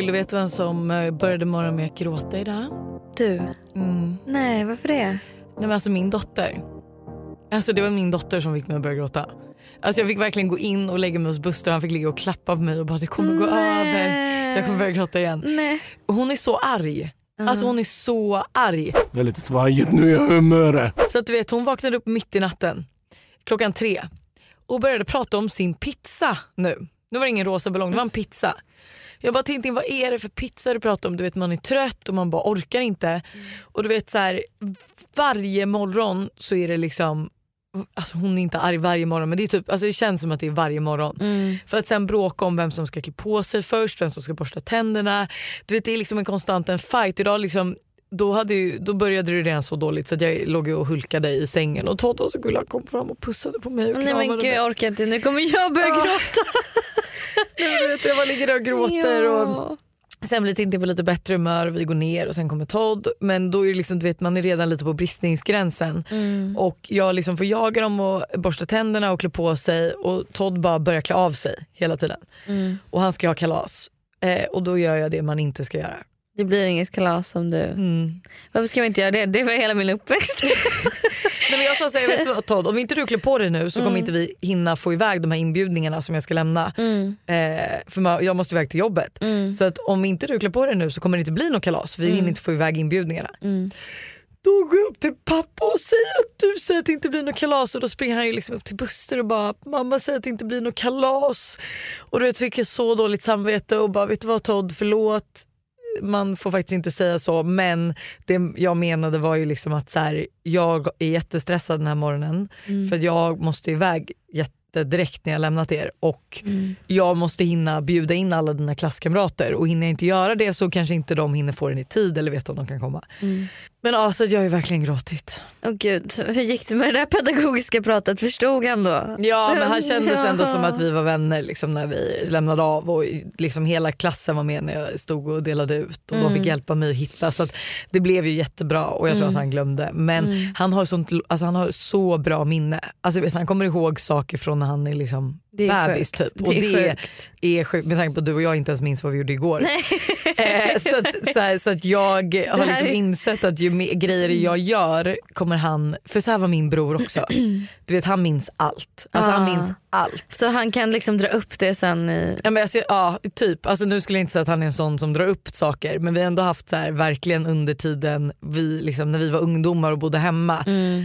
Vill du veta vem som eh, började morgonen med att gråta idag? Du? Mm. Nej, varför det? Nej men alltså min dotter. Alltså det var min dotter som fick mig att börja gråta. Alltså jag fick verkligen gå in och lägga mig hos Buster han fick ligga och klappa på mig och bara det kommer gå Nej. över. Jag kommer börja gråta igen. Nej. Hon är så arg. Alltså hon är så arg. Det är lite svajigt nu i humöret. Så att du vet hon vaknade upp mitt i natten klockan tre och började prata om sin pizza nu. Nu var det ingen rosa ballong, det var en pizza. Jag bara tänkte vad är det för pizza du pratar om? Du vet man är trött och man bara orkar inte. Och du vet så här, varje morgon så är det liksom Alltså hon är inte arg varje morgon men det, är typ, alltså det känns som att det är varje morgon. För att sen bråka om vem som ska klä på sig först, vem som ska borsta tänderna. Du vet Det är liksom en konstant en fight. Idag liksom, då, hade ju, då började det redan så dåligt så att jag låg och hulkade i sängen och Todd var så gullig, han kom fram och pussade på mig och Nej men gud mig. jag orkar inte, nu kommer jag börja gråta. Vet, jag bara ligger där och gråter. Och, Ja. Sen blir Tintin på lite bättre humör och vi går ner och sen kommer Todd. Men då är liksom, du vet, man är redan lite på bristningsgränsen. Och jag liksom får jaga dem och borsta tänderna och klä på sig och Todd bara börjar klä av sig hela tiden. Och han ska ha kalas. Eh, och då gör jag det man inte ska göra. Det blir inget kalas om du... Mm. Varför ska vi inte göra det? Det var hela min uppväxt. Nej, men jag sa såhär, vet du vad, Todd, om inte du klär på dig nu så kommer inte vi hinna få iväg de här inbjudningarna som jag ska lämna. Eh, för jag måste iväg till jobbet. Så att om inte du klär på dig nu så kommer det inte bli något kalas för vi hinner inte få iväg inbjudningarna. Då går jag upp till pappa och säger att du säger att det inte blir något kalas och då springer han ju liksom upp till Buster och bara mamma säger att det inte blir något kalas. Och du vet fick jag så dåligt samvete och bara vet du vad Todd förlåt man får faktiskt inte säga så men det jag menade var ju liksom att så här, jag är jättestressad den här morgonen för att jag måste iväg jättedirekt när jag lämnat er. Och jag måste hinna bjuda in alla dina klasskamrater. Och hinner jag inte göra det så kanske inte de hinner få den i tid eller vet om de kan komma. Men alltså jag har ju verkligen gråtit. Åh gud, hur gick det med det där pedagogiska pratet? Förstod han då? Ja men han kändes ändå som att vi var vänner liksom, när vi lämnade av och liksom hela klassen var med när jag stod och delade ut och de fick hjälpa mig att hitta så att det blev ju jättebra och jag tror att han glömde. Men han, har sånt, alltså, han har så bra minne. Alltså, vet, han kommer ihåg saker från när han är liksom Det är bebis sjukt. typ. Och Det är det är sjukt med tanke på att du och jag inte ens minns vad vi gjorde igår. eh, så, att, så, här, så att jag har liksom är- insett att ju mer grejer jag gör kommer han, för så här var min bror också. Du vet han minns allt. Alltså han Ah. minns allt. Så han kan liksom dra upp det sen i... Ja, men alltså, ja typ. Alltså, nu skulle jag inte säga att han är en sån som drar upp saker men vi har ändå haft så här, verkligen under tiden vi, liksom, när vi var ungdomar och bodde hemma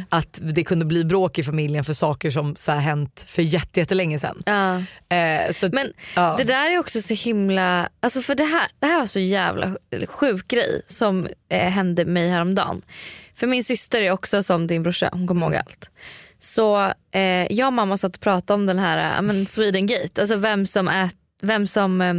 att det kunde bli bråk i familjen för saker som så här, hänt för jätte- jättelänge sedan. Ja. Eh, så Men ja. det där är också så himla, alltså för det här, det här var så jävla sjuk grej som eh, hände mig häromdagen. För min syster är också som din brorsa, hon kommer ihåg allt. Så eh, jag och mamma satt och pratade om den här eh, men Sweden Gate, alltså vem som, ät, vem som eh,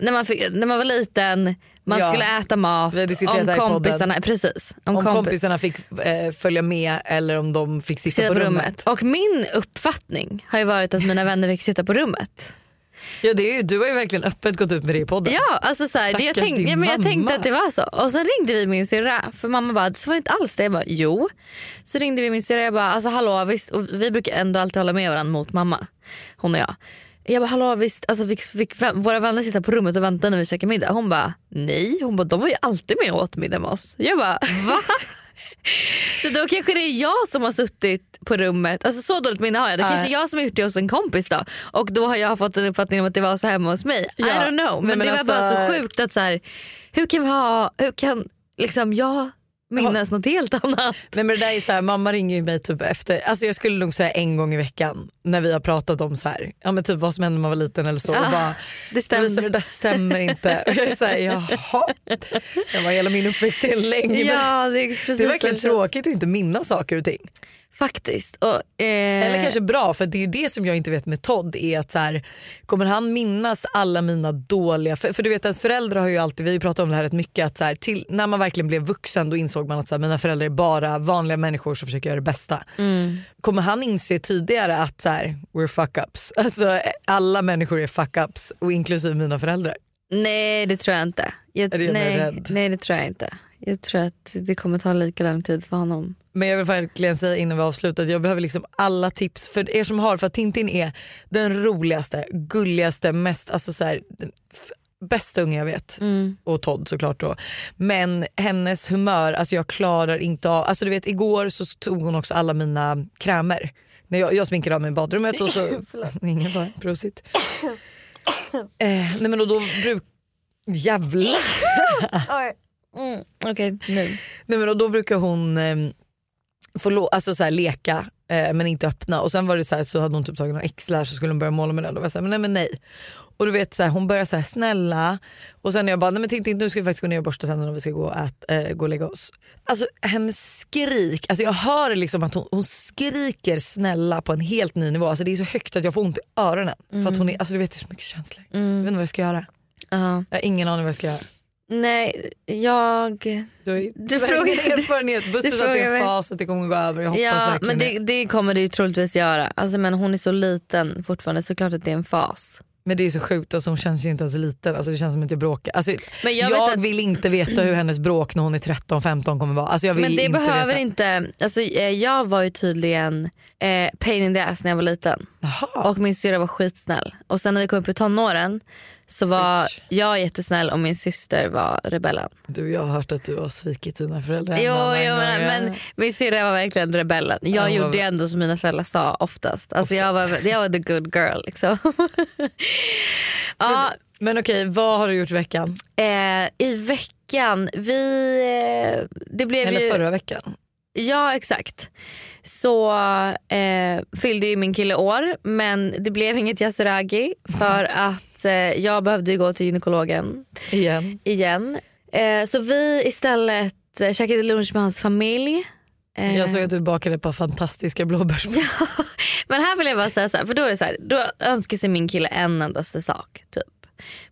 när, man fick, när man var liten, man Ja. skulle äta mat, om kompisarna, precis, om, om kompis- kompisarna fick eh, följa med eller om de fick sitta sitta på rummet. Och min uppfattning har ju varit att mina vänner fick sitta på rummet. Ja, det är ju, du har ju verkligen öppet gått ut med det i podden. Ja, alltså så här, det, jag, din ja, men jag tänkte att det var så. Och sen ringde vi min syrra för mamma bara så var det inte alls det. Jag bara jo. Så ringde vi min syrra jag bara alltså hallå visst. Och vi brukar ändå alltid hålla med varandra mot mamma. Hon och jag. Jag bara hallå visst, alltså, fick, fick våra vänner sitta på rummet och vänta när vi käkar middag? Hon bara nej, hon bara de var ju alltid med och åt middag med oss. Jag bara va? Så då kanske det är jag som har suttit på rummet, alltså så dåligt minne har jag. Det kanske är jag som har gjort det hos en kompis då. Och då har jag fått en uppfattning om att det var så hemma hos mig. I Ja. don't know. Men, Nej, men det var bara alltså- så sjukt att så här, hur kan vi ha, hur kan liksom jag minnas något helt annat. Nej men det där är så här, mamma ringer ju mig typ efter, alltså jag skulle nog säga en gång i veckan när vi har pratat om så här, ja men typ vad som hände när man var liten eller så. Ja, och bara, det stämmer. Lovisa, det där stämmer inte. Och jag är så här, jaha. Jag var hela min uppväxt är en lögn. Ja, det är, Det är verkligen tråkigt att inte minnas saker och ting. Faktiskt. Och, eh, Eller kanske bra för det är ju det som jag inte vet med Todd är att så här, kommer han minnas alla mina dåliga, för, för du vet ens föräldrar har ju alltid, vi har ju pratat om det här rätt mycket att så här, till, när man verkligen blev vuxen då insåg man att så här, mina föräldrar är bara vanliga människor som försöker göra det bästa. Kommer han inse tidigare att så här, we're fuck ups, alltså alla människor är fuck ups och inklusive mina föräldrar. Nej det tror jag inte. Jag nej, rädd? nej det tror jag inte. Jag tror att det kommer ta lika lång tid för honom. Men jag vill verkligen säga innan vi avslutar att jag behöver liksom alla tips för er som har, för att Tintin är den roligaste, gulligaste, mest, alltså så här, bästa unge jag vet. Och Todd såklart då. Men hennes humör, alltså jag klarar inte av, alltså du vet igår så tog hon också alla mina krämer. När jag, jag sminkade av mig i badrummet och så, ingen fara, prosit. Eh, nej men och då bruk, jävlar. Mm, Okej nu. Nej, men och då brukar hon eh, få lo- alltså, så här, leka eh, men inte öppna och sen var det så här, så hade hon typ tagit några X-lär så skulle hon börja måla med den. Var jag här, men nej men nej. Och du vet så här, hon börjar så här snälla och sen jag bara nej men Tintin nu ska vi faktiskt gå ner och borsta tänderna och vi ska gå och, ät, eh, gå och lägga oss. Alltså hennes skrik, alltså jag hör liksom att hon, hon skriker snälla på en helt ny nivå. Alltså det är så högt att jag får ont i öronen. För att hon är, alltså du vet det är så mycket känslor. Jag vet inte vad jag ska göra. Ja. Jag har ingen aning vad jag ska göra. Nej jag... Du, Du frågar- erfarenhet. Buster sa att det är en fas att det kommer gå över. Jag hoppas Ja verkligen men det, det kommer det ju troligtvis göra. Alltså, men hon är så liten fortfarande så klart att det är en fas. Men det är så sjukt, alltså, hon känns ju inte ens liten. Alltså, det känns som att jag bråkar. Alltså, Men jag jag att- vill inte veta hur hennes bråk när hon är 13-15 kommer vara. Alltså, jag vill Men det inte behöver veta. inte, alltså, eh, jag var ju tydligen eh, pain in the ass när jag var liten. Jaha. Och min syrra var skitsnäll. Och sen när vi kom upp i tonåren så var Switch. jag jättesnäll och min syster var rebellen. Du, jag har hört att du har svikit dina föräldrar. Jo, jo men, ja. men min syrra var verkligen rebellen. Jag Ja, hon gjorde var- ändå som mina föräldrar sa oftast. Alltså Jag, var, jag var the good girl liksom. ja, Men okej, vad har du gjort i veckan? eh, I veckan, vi... Eh, det blev Eller ju, förra veckan? Ja exakt. Så eh, fyllde ju min kille år men det blev inget yasuragi för att eh, jag behövde gå till gynekologen Igen. igen. Eh, så vi istället eh, käkade lunch med hans familj. Eh, Jag såg att du bakade ett par fantastiska blåbärsmuffins. Men här vill jag bara säga så här, för då är det så här, då önskar sig min kille en endaste sak typ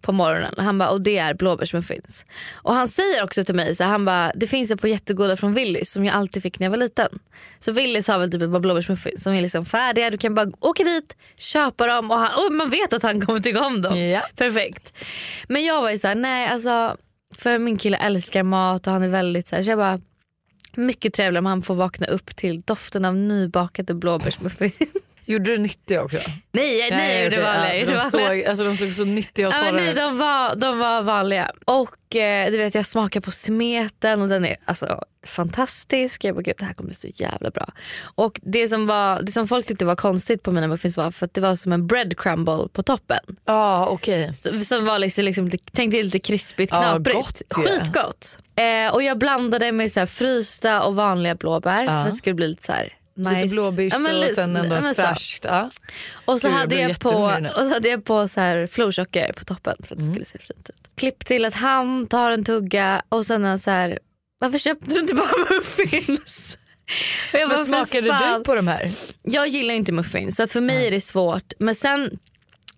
på morgonen han bara och det är blåbärsmuffins. Och han säger också till mig så här, han bara det finns ett par jättegoda från Willys som jag alltid fick när jag var liten. Så Willys har väl typ ett par blåbärsmuffins som är liksom färdiga, du kan bara åka dit, köpa dem och, han, och man vet att han kommer tycka om dem. Ja. Perfekt. Men jag var ju så här, nej alltså för min kille älskar mat och han är väldigt så här, så jag bara mycket trevligare om han får vakna upp till doften av nybakade blåbärsmuffins. Gjorde du nyttiga också? Nej, nej, jag gjorde vanliga. de, vanliga. såg, alltså, de såg så nyttiga och torra nej, ut. de, var, de var vanliga. Och eh, du vet jag smakar på smeten och den är alltså, fantastisk. Jag bara, Gud, det här kommer bli så jävla bra. Och det som, var, det som folk tyckte var konstigt på mina muffins var för att det var som en bread crumble på toppen. Ja okej. Så- Som var liksom, liksom lite, tänk dig lite krispigt, knaprigt. gott ju. Skitgott. Eh, och jag blandade med så här frysta och vanliga blåbär så Ja. att det skulle bli lite så här nice. Lite blåbärs Ja, och sen ändå ja, färskt. Ja. Och så, Gud, jag hade blev jag på, och så hade jag på så här florsocker på toppen för att Mm. det skulle se fint ut. Klipp till att han tar en tugga och sen är han så här, varför köpte du inte bara muffins? Jag bara, Men "För smakade fan." du på de här? Jag gillar inte muffins så att för mig är det svårt. Men sen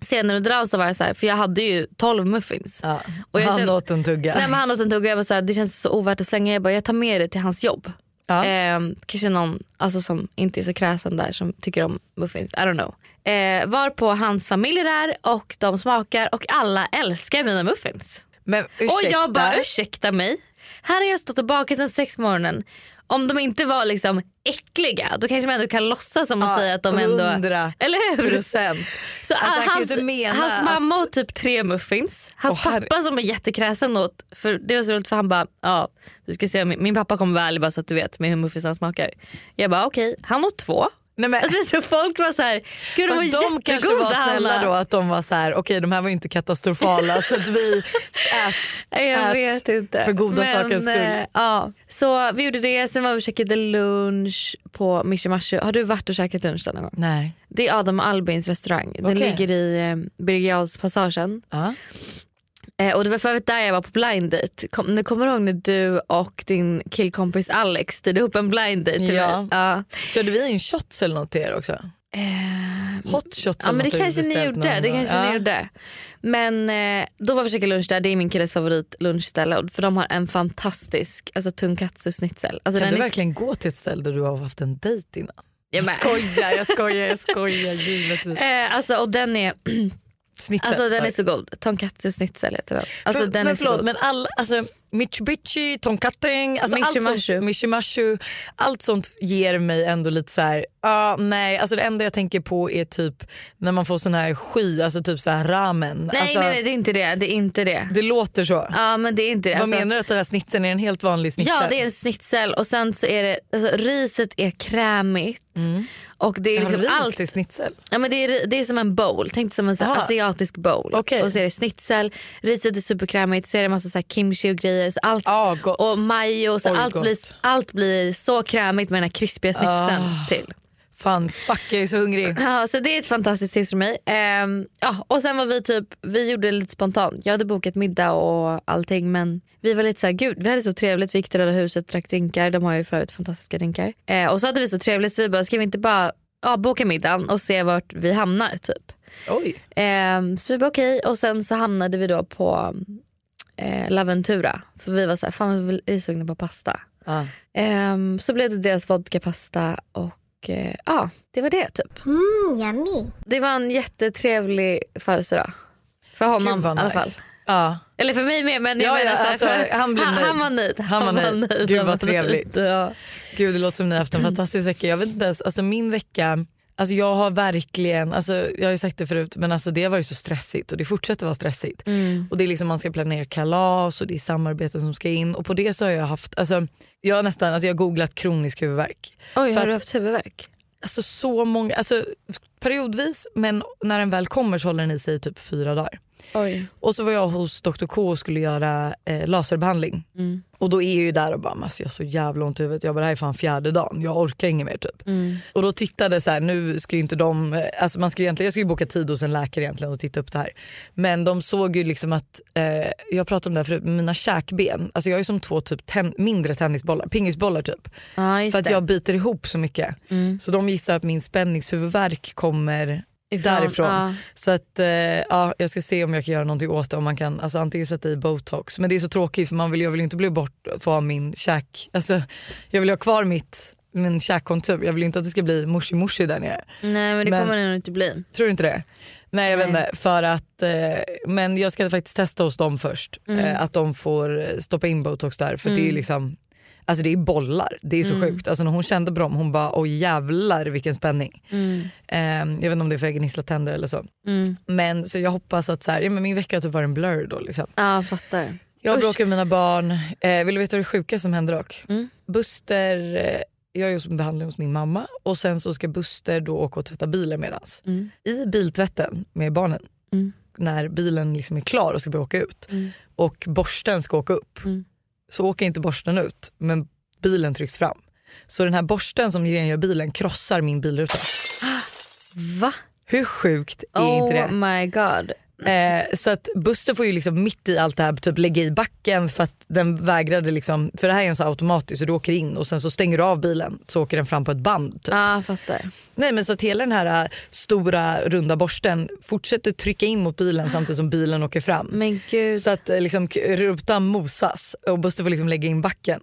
senare under dagen så var jag så här, för jag hade ju 12 muffins. Ja. Och jag han åt en tugga. Nej, men han åt en tugga jag var så här, det känns så ovärt att slänga. Jag bara, jag tar med det till hans jobb. Ja. Eh, kanske någon alltså, som inte är så kräsen där som tycker om muffins. I don't know. Eh, var på hans familj är där och de smakar och alla älskar mina muffins. Men ursäkta. Och jag bara ursäkta mig. Här har jag stått och bakat sedan sex morgonen. Om de inte var liksom äckliga då kanske man ändå kan låtsas som att Ja, säga att de ändå... 100 Eller hur? procent. Så Alltså, hans, hans att- mamma åt typ tre muffins. Hans herre- pappa som är jättekräsen åt, för det var så roligt för han bara, ja du ska se min, min pappa kommer vara ärlig bara så att du vet med hur muffinsarna smakar. Jag bara okej, han åt två. Nej, men, Alltså, så folk var så här, gud de var de kanske var snälla alla. då att de var så här: okej de här var ju inte katastrofala så att vi ät, ät vet inte. för goda Men, sakens skull. eh, ja. Så vi gjorde det, sen var vi och käkade lunch på Mishimashu. Har du varit och käkat lunch där någon gång? Nej. Det är Adam Albins restaurang. Den Okej. ligger i eh, Birger passagen. Ja. Eh, och det var för övrigt där jag var på blind date. Kom, nu kommer du ihåg när du och din killkompis Alex styrde ihop en blind date till Ja. mig? Ja. Körde vi in shots eller något till er också? Eh, Hot shots Ja men det kanske ni gjorde. Det kanske ja. ni gjorde. Men eh, då var vi käkade lunch där. Det är min killes favorit lunchställe. För de har en fantastisk alltså, tunkatsu schnitzel. Alltså, Kan du är- verkligen gå till ett ställe där du har haft en dejt innan? Ja, Jag men- skojar, jag skojar, jag skojar givetvis. Eh, alltså, och den är, Snittet. alltså, den är så god. Tonkatsu schnitzel heter den. Alltså, För, den men är så god. men all, alltså, Mitsubishi, Tonkateng, alltså allt Mishimashu. sånt, Mishimashu, allt sånt ger mig ändå lite så här, ah, nej alltså det enda jag tänker på är typ när man får sån här sky, alltså typ så här ramen. nej, alltså, nej nej det är inte det. Det är inte det. Det låter så. Ja men det är inte det. Vad Alltså, menar du att den här snitsen är en helt vanlig snitsel? Ja det är en schnitzel och sen så är det, alltså, riset är krämigt. Och det är liksom ris allt till snitsel? Ja, men det, är, det är som en bowl, tänk dig som en så asiatisk bowl. Okej. Och så är det schnitzel, riset är superkrämigt, så är det massa så här kimchi och grejer. Så allt, gott. och majo, så Oj, allt, gott. blir, allt blir så krämigt med den här krispiga schnitzeln Ah. till. Fan fuck jag är så hungrig. Ja, så det är ett fantastiskt tips för mig. Ehm, ja, och sen var vi typ, vi gjorde det lite spontant. Jag hade bokat middag och allting men vi var lite så här, gud vi hade så trevligt. Vi gick till Röda huset, drack drinkar. De har ju förut fantastiska drinkar. Eh, och så hade vi så trevligt så vi bara, ska vi inte bara ja, boka middagen och se vart vi hamnar typ. Oj. Ehm, så vi bara okej och sen så hamnade vi då på eh, Laventura. För vi var så här, fan vi är sugna på pasta. Ja. Ehm, så blev det deras vodkapasta och eh, ja, det var det typ. Det var en jättetrevlig födelsedag. För honom Gud i alla nice. fall. Ja. Eller för mig med men jag Ja, menar ja, så här, alltså, för- han blev nöjd. han var nöjd. Han var nöjd. Gud, Han vad trevligt. Ja. Gud det låter som ni har haft en fantastisk vecka. Jag vet inte ens, alltså min vecka, alltså jag har verkligen, alltså jag har ju sagt det förut men alltså det har varit så stressigt och det fortsätter vara stressigt. Mm. Och det är liksom man ska planera kalas och det är samarbeten som ska in och på det så har jag haft, alltså jag har nästan, alltså jag har googlat kronisk huvudvärk. Oj har du att- haft huvudvärk? Alltså så många, alltså periodvis men när den väl kommer så håller den i sig i typ fyra dagar. Oj. Och så var jag hos Dr K och skulle göra eh, laserbehandling. Mm. Och då är jag ju där och bara alltså jag har så jävla ont i huvudet. Jag bara det här är fan fjärde dagen, jag orkar inget mer typ. Mm. Och då tittade så här, nu ska ju inte de, eh, alltså man ska egentligen, jag ska ju boka tid hos en läkare egentligen och titta upp det här. Men de såg ju liksom att, eh, jag pratade om det här förut, mina käkben, alltså jag är som två typ ten, mindre tennisbollar, pingisbollar typ. Just För att det. jag biter ihop så mycket. Mm. Så de gissar att min spänningshuvudvärk kommer Ifrån, därifrån. ja. Så att eh, ja, jag ska se om jag kan göra någonting åt det. Om man kan alltså, antingen sätta i botox. Men det är så tråkigt för man vill, jag vill inte bli bort från min käk. Alltså, jag vill ha kvar mitt, min käkkontur. Jag vill inte att det ska bli mushi mushi där nere. Nej men det Men- kommer det nog inte bli. Tror du inte det? Nej jag vet Nej. inte. För att, eh, men jag ska faktiskt testa hos dem först. Mm. Eh, att de får stoppa in botox där. För det är Mm. liksom Alltså det är bollar, det är så Mm. sjukt. Alltså när hon kände på dem, hon bara oj jävlar vilken spänning. Mm. Eh, jag vet inte om det är för jag gnisslar tänder eller så. Mm. Men så jag hoppas att så här, ja, men min vecka har typ varit en blur då. Liksom. Ja fattar. Jag bråkar med mina barn. Eh, vill du veta det sjuka som hände dock? Mm. Buster, eh, jag är hos behandling hos min mamma och sen så ska Buster då åka och tvätta bilen medans. Mm. I biltvätten med barnen, Mm. när bilen liksom är klar och ska börja åka ut Mm. och borsten ska åka upp Mm. Så åker inte borsten ut men bilen trycks fram. Så den här borsten som rengör bilen krossar min bilruta. Va? Hur sjukt är oh inte det? my god. Eh, så att Buster får ju liksom mitt i allt det här typ lägga i backen för att den vägrade liksom, för det här är en så automatisk så du åker in och sen så stänger du av bilen så åker den fram på ett band. Typ. Ja fattar. Nej men så att hela den här äh, stora runda borsten fortsätter trycka in mot bilen samtidigt som bilen åker fram. Men gud. Så att eh, liksom, rutan mosas och Buster får liksom lägga in backen.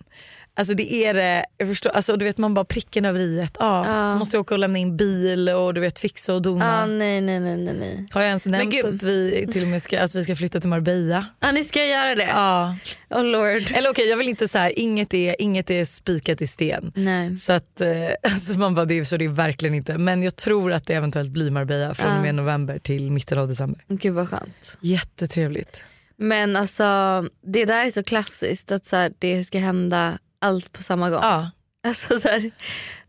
Alltså det är det, jag förstår, alltså du vet man bara pricken över i ett. Ja, Ja. Så måste jag åka och lämna in bil och du vet fixa och dona. ah, nej nej nej nej. Har jag ens nämnt att vi till och med ska, att vi ska flytta till Marbella? Ah, ni ska göra det? Ja. Oh lord. Eller okej jag vill inte så här, inget är, inget är spikat i sten. Nej. Så att alltså man bara, det, är- så det är verkligen inte. Men jag tror att det eventuellt blir Marbella från och Ja. med november till mitten av december. Gud vad skönt. Jättetrevligt. Men alltså det där är så klassiskt att så här, det ska hända allt på samma gång. Ja. Alltså, så här,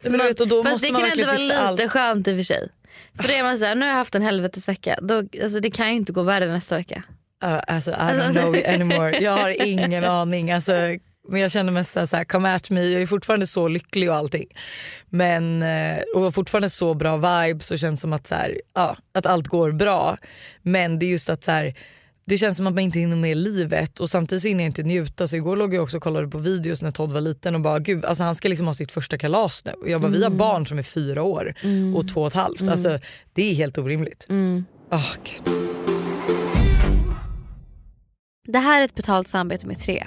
så man, vet, och då fast det kan ändå vara lite allt. skönt i och för sig. För det är man så här, nu har jag haft en helvetesvecka. Då, alltså, det kan ju inte gå värre nästa vecka. Uh, alltså I don't know anymore. Jag har ingen aning. Alltså, men jag känner mest så här, come at me. Jag är fortfarande så lycklig och allting. Men, eh, och fortfarande så bra vibes och känns som att, så här, ja, att allt går bra. Men det är just att så här, det känns som att man inte hinner med livet och samtidigt så hinner jag inte njuta. Så igår låg jag också och kollade på videos när Todd var liten och bara gud alltså han ska liksom ha sitt första kalas nu. Och jag bara vi har barn som är fyra år och två och ett halvt. Alltså, det är helt orimligt. Åh, gud. Det här är ett betalt samarbete med tre.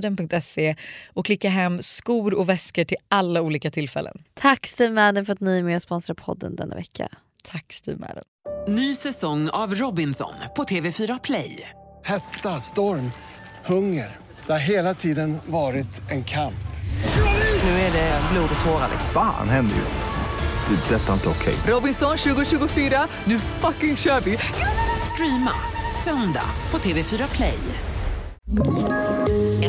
steamadden.se och klicka hem skor och väskor till alla olika tillfällen. Tack Steve Madden för att ni är med och sponsrar podden denna vecka. Tack Steve Madden. Ny säsong av Robinson på TV4 Play. Hetta, storm, hunger. Det har hela tiden varit en kamp. Nu är det blod och tårar. liksom. Fan händer just det. Det är detta inte okej. Robinson 2024, nu fucking kör vi! Streama söndag på TV4 Play.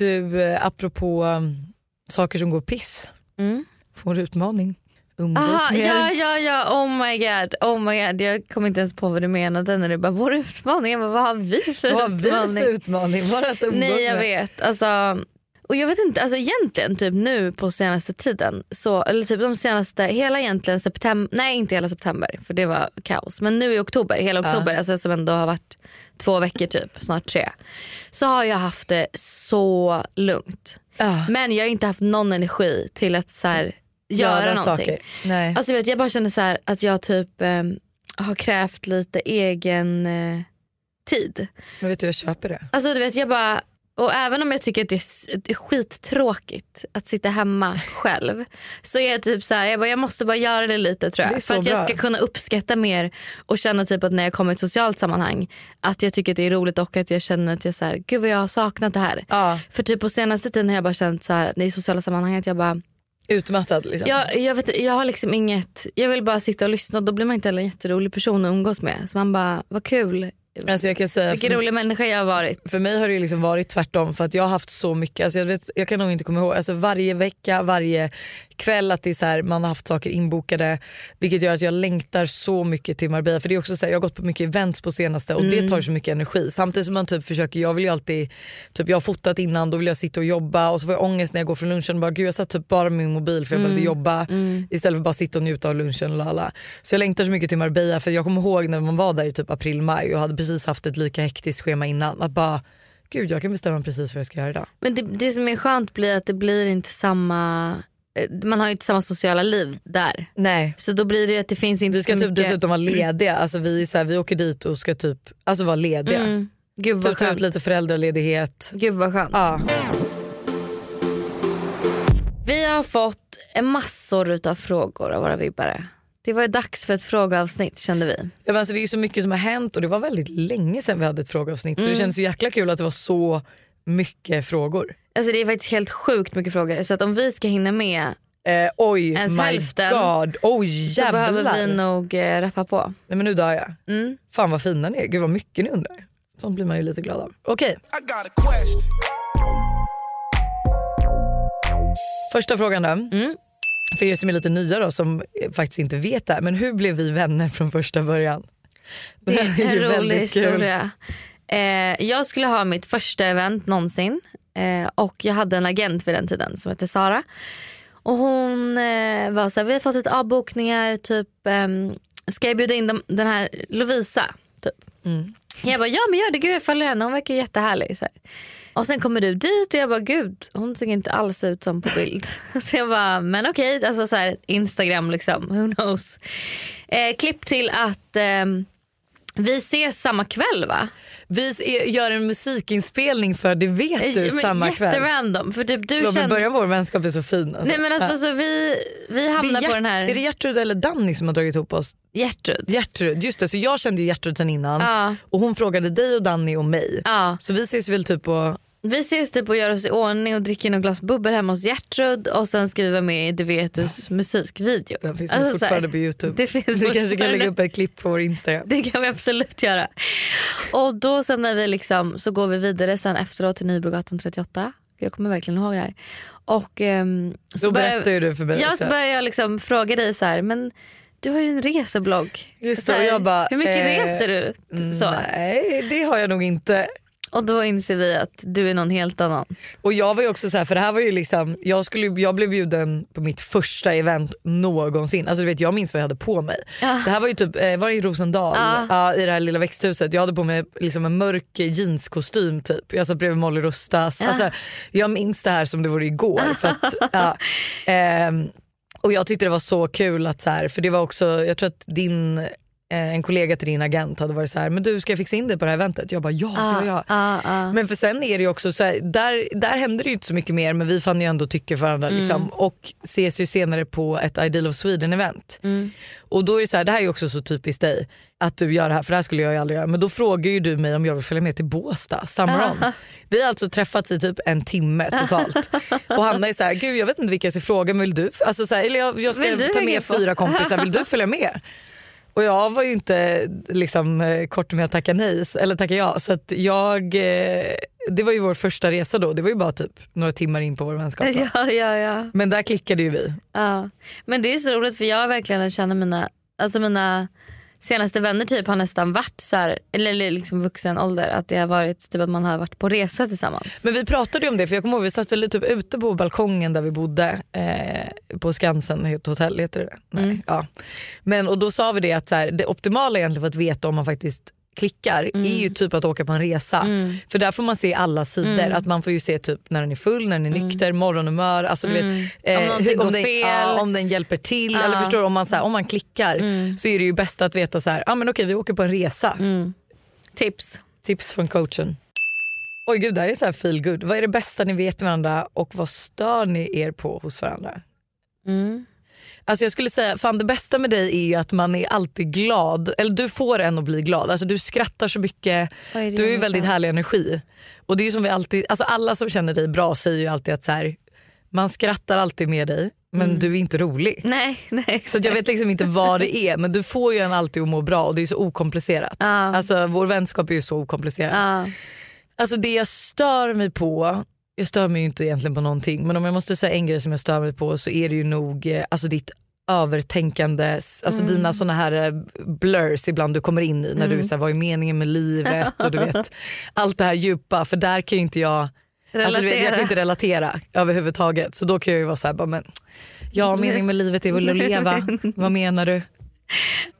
Du, eh, apropå um, saker som går piss. Mm. Får utmaning. Umgås Aha, mer. ja, ja, ja, oh my god, oh my god. Jag kom inte ens på vad du menade när du bara vår utmaning. Jag bara, vad har vi för Vad har vi utmaning? för utmaning? Bara att umgås Nej jag med. vet. Alltså, och jag vet inte, alltså egentligen typ nu på senaste tiden, så, eller typ de senaste, hela egentligen september, nej inte hela september för det var kaos. Men nu i oktober, hela oktober, alltså som ändå har varit två veckor typ, snart tre. Så har jag haft det så lugnt. Ja. Men jag har inte haft någon energi till att så här, göra, någonting. saker. Nej. Alltså vet, jag bara känner så här, att jag typ eh, har krävt lite egen eh, tid. Men vet du, jag köper det. Alltså du vet jag bara, Och även om jag tycker att det är, skittråkigt att sitta hemma själv så är jag typ så här, jag, bara, jag måste bara göra det lite tror jag. För att jag bra. ska kunna uppskatta mer och känna typ att när jag kommer i ett socialt sammanhang att jag tycker att det är roligt och att jag känner att jag så här, gud vad jag har saknat det här. Ja. För typ på senaste tiden har jag bara känt så här, i sociala sammanhang att jag bara Utmattad liksom. jag, jag, vet, jag har liksom inget, jag vill bara sitta och lyssna och då blir man inte heller en jätterolig person att umgås med. Så man bara, vad kul, Alltså jag kan säga, vilken för, rolig människa jag har varit. för mig har det liksom varit tvärtom för att jag har haft så mycket, alltså jag, vet, jag kan nog inte komma ihåg, alltså varje vecka, varje kväll att det är så här, man har haft saker inbokade vilket gör att jag längtar så mycket till Marbella. För det är också så här, jag har gått på mycket events på senaste och det tar så mycket energi. Samtidigt som man typ försöker, jag vill ju alltid, typ jag har fotat innan då vill jag sitta och jobba. Och så får jag ångest när jag går från lunchen och bara gud jag satt typ bara med min mobil för jag behövde jobba. Istället för bara sitta och njuta av lunchen och lala. Så jag längtar så mycket till Marbella för jag kommer ihåg när man var där i typ april maj och hade precis haft ett lika hektiskt schema innan att bara gud jag kan bestämma precis vad jag ska göra idag. Men det, det som är skönt blir att det blir inte samma, eh, man har ju inte samma sociala liv där. Nej. Så då blir det att det finns inte Vi ska så typ mycket. dessutom vara lediga, alltså vi, är så här, vi åker dit och ska typ alltså vara lediga. Mm. Gud vad Typ ta ut skönt. lite föräldraledighet. Gud vad skönt. Ja. Vi har fått en massor utav frågor av våra vibbare. Det var dags för ett frågeavsnitt kände vi. Ja, men alltså, det är så mycket som har hänt och det var väldigt länge sedan vi hade ett frågeavsnitt så det känns så jäkla kul att det var så mycket frågor. Alltså det är faktiskt helt sjukt mycket frågor så att om vi ska hinna med Eh, oj Ens my hälften. god, oj så jävlar. behöver vi nog eh, rappa på. Nej men nu dör jag. Mm. Fan vad fina ni är, gud vad mycket ni undrar. Sånt blir man ju lite glad av. Okej, question. första frågan då. Mm. För er som är lite nya då som faktiskt inte vet det här, men hur blev vi vänner från första början? Det är en rolig väldigt kul. historia. Eh, jag skulle ha mitt första event någonsin eh, och jag hade en agent vid den tiden som hette Sara. Och hon eh, var så här, vi har fått ett avbokningar, typ ehm, ska jag bjuda in dem, den här Lovisa? Typ. Mm. Jag bara ja men gör det, gud jag följer henne, hon verkar jättehärlig. Så här. Och sen kommer du dit och jag bara gud hon ser inte alls ut som på bild. Så jag bara men okej, alltså så här, Instagram liksom, who knows. Eh, klipp till att eh, vi ses samma kväll va? Vi gör en musikinspelning för Det vet du Men samma kväll. Jätterandom för typ du Förlåt, men kände... början vår vänskap är så fin. Alltså. Nej men alltså Ja. så vi, vi hamnar på den här Är det Gertrud eller Danny som har dragit ihop oss? Gertrud. Gertrud, just det. Så jag kände ju Gertrud sen innan Ja. och hon frågade dig och Danny och mig. Ja. Så vi ses väl typ på... Vi ses typ och gör oss i ordning och dricker något glas bubbel hemma hos Gertrud och sen ska vi vara med i Devetus musikvideo. Den finns Alltså, så här, fortfarande på youtube. Det finns vi kanske kan fortfarande. lägga upp ett klipp på vår instagram. Det kan vi absolut göra. Och då sen när vi liksom, så går vi vidare sen efteråt till Nybrogatan 38. Jag kommer verkligen ihåg det här. Och, ehm, så Då berättar du för mig Ja så börjar jag liksom fråga dig så här, men du har ju en reseblogg. Just Så det, här, jag bara, hur mycket eh, reser du? Så. Nej det har jag nog inte. Och då inser vi att du är någon helt annan. Och jag var ju också så här, för det här var ju liksom, jag, skulle, jag blev bjuden på mitt första event någonsin. Alltså du vet jag minns vad jag hade på mig. Ja. Det här var ju typ, eh, var det i Rosendal? Ja. Ja, I det här lilla växthuset. Jag hade på mig liksom en mörk jeanskostym typ. Jag satt bredvid Molly Rustas. Alltså, jag minns det här som det vore igår. För att, ehm, och jag tyckte det var så kul att så här, för det var också, jag tror att din en kollega till din agent hade varit så här, men du ska jag fixa in dig på det här eventet? Jag bara ja, ja, ja. Ah, ah. Men för sen är det ju också så här, där, där händer det inte så mycket mer men vi fann ju ändå tycke för varandra Mm. liksom, och ses ju senare på ett Ideal of Sweden event. Mm. Och då är det så här, det här är ju också så typiskt dig att du gör det här för det här skulle jag ju aldrig göra. Men då frågar ju du mig om jag vill följa med till Båstad, Summer On. Vi har alltså träffats i typ en timme totalt. och Hanna är så här, gud jag vet inte vilka jag ska fråga men vill du? Alltså så här, eller jag, jag ska ta med fyra kompisar, vill du följa med? Och jag var ju inte liksom, eh, kort med att tacka nej eller tacka ja. Så att jag, eh, det var ju vår första resa då. Det var ju bara typ några timmar in på vår vänskap. då. Ja, ja, ja. Men där klickade ju vi. Ja. Men det är så roligt för jag verkligen känna mina, alltså mina senaste vänner typ har nästan varit så här, eller liksom vuxen ålder att det har varit typ att man har varit på resa tillsammans. Men vi pratade ju om det för jag kommer ihåg vi satt väl typ ute på balkongen där vi bodde eh, på Skansen, ett hotell heter det Nej, Mm. ja. Men och då sa vi det att så här, det optimala egentligen för att veta om man faktiskt klickar Mm. är ju typ att åka på en resa. För där får man se alla sidor. Mm. Att man får ju se typ när den är full, när den är nykter, morgonhumör. Alltså, du vet, Om någonting går om, den, fel. ja, om den hjälper till. Eller förstår du, om man, så här, om man klickar så är det ju bäst att veta så här, ah, men okej vi åker på en resa. Tips. Tips från coachen. Oj gud det här är så här feel good. Vad är det bästa ni vet med varandra och vad stör ni er på hos varandra? Mm. Alltså jag skulle säga, fan det bästa med dig är ju att man är alltid glad. Eller du får en att bli glad. Alltså du skrattar så mycket, det du har ju väldigt härlig energi. Och det är som vi alltid, alltså alla som känner dig bra säger ju alltid att så här, man skrattar alltid med dig men Mm. du är inte rolig. Nej, nej. Så jag vet liksom inte vad det är men du får ju en alltid att må bra och det är så okomplicerat. Ja. Alltså vår vänskap är ju så okomplicerad. Ja. Alltså det jag stör mig på, jag stör mig ju inte egentligen på någonting men om jag måste säga en grej som jag stör mig på så är det ju nog eh, alltså ditt övertänkande, alltså Mm. dina såna här eh, blurs ibland du kommer in i när du är såhär, vad är meningen med livet och du vet allt det här djupa för där kan ju inte jag Alltså, du vet, jag Relatera. kan inte relatera överhuvudtaget så då kan jag ju vara såhär, bara, men ja meningen med livet är väl att leva, vad menar du?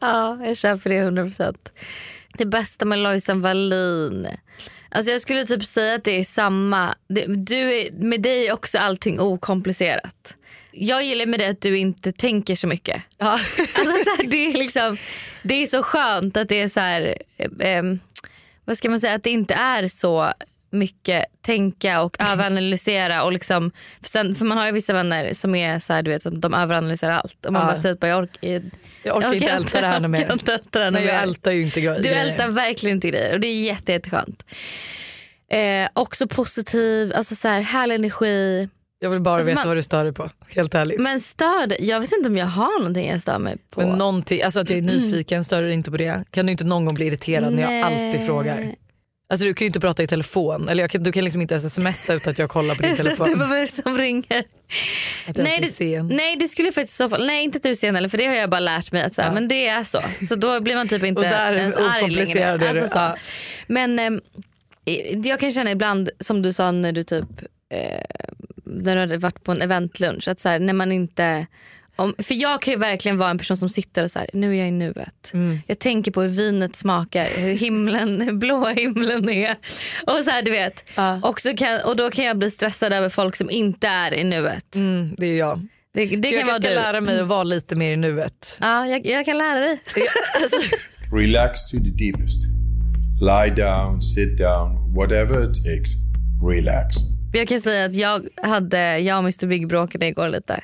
Ja, jag köper det 100%. Det bästa med Lojsan Wallin. Alltså jag skulle typ säga att det är samma. Det, du är, med dig är också allting okomplicerat. Jag gillar med dig att du inte tänker så mycket. Ja. Alltså så här, det, är liksom, det är så skönt att det är så här, eh, eh, vad ska man säga, att det inte är så mycket tänka och överanalysera. Och liksom, för, sen, för man har ju vissa vänner som är så här, du vet, de överanalyserar allt. Och man Ja. bara att jag, ork, jag, Jag orkar inte älta det här jag mer. inte älta Nej, jag ältar ju inte grejer. Du ältar verkligen inte grejer och det är jätte, jätteskönt. Eh, också positiv, alltså så här, härlig energi. Jag vill bara Alltså, veta man- vad du stör dig på, helt ärligt. Men stör jag vet inte om jag har någonting jag stör mig på. Men någonting, alltså att jag är nyfiken, stör dig inte på det? Kan du inte någon gång bli irriterad när jag Nej. alltid frågar? Alltså du kan ju inte prata i telefon eller kan, du kan liksom inte smsa utan att jag kollar på din det, telefon. Det som ringer? Nej det, nej det skulle faktiskt i så fall, nej inte du sen heller för det har jag bara lärt mig att så här, Ja. men det är så. Så då blir man typ inte ens arg längre. Alltså så. Ja. Men ehm, jag kan känna ibland som du sa när du typ eh, när du hade varit på en eventlunch att så här, när man inte om, för jag kan ju verkligen vara en person som sitter och så här, nu är jag i nuet. Mm. Jag tänker på hur vinet smakar, hur himlen, blå himlen är. Och så här, du vet. Ja. Och, så kan, och då kan jag bli stressad över folk som inte är i nuet. Mm, det är jag. Det, det jag kan vara ska du. lära mig att vara lite mer i nuet. Ja, jag, jag kan lära dig. Relax to the deepest. Lie down, sit down, whatever it takes. Relax. Jag kan säga att jag, hade, jag och Mr Big bråkade igår lite.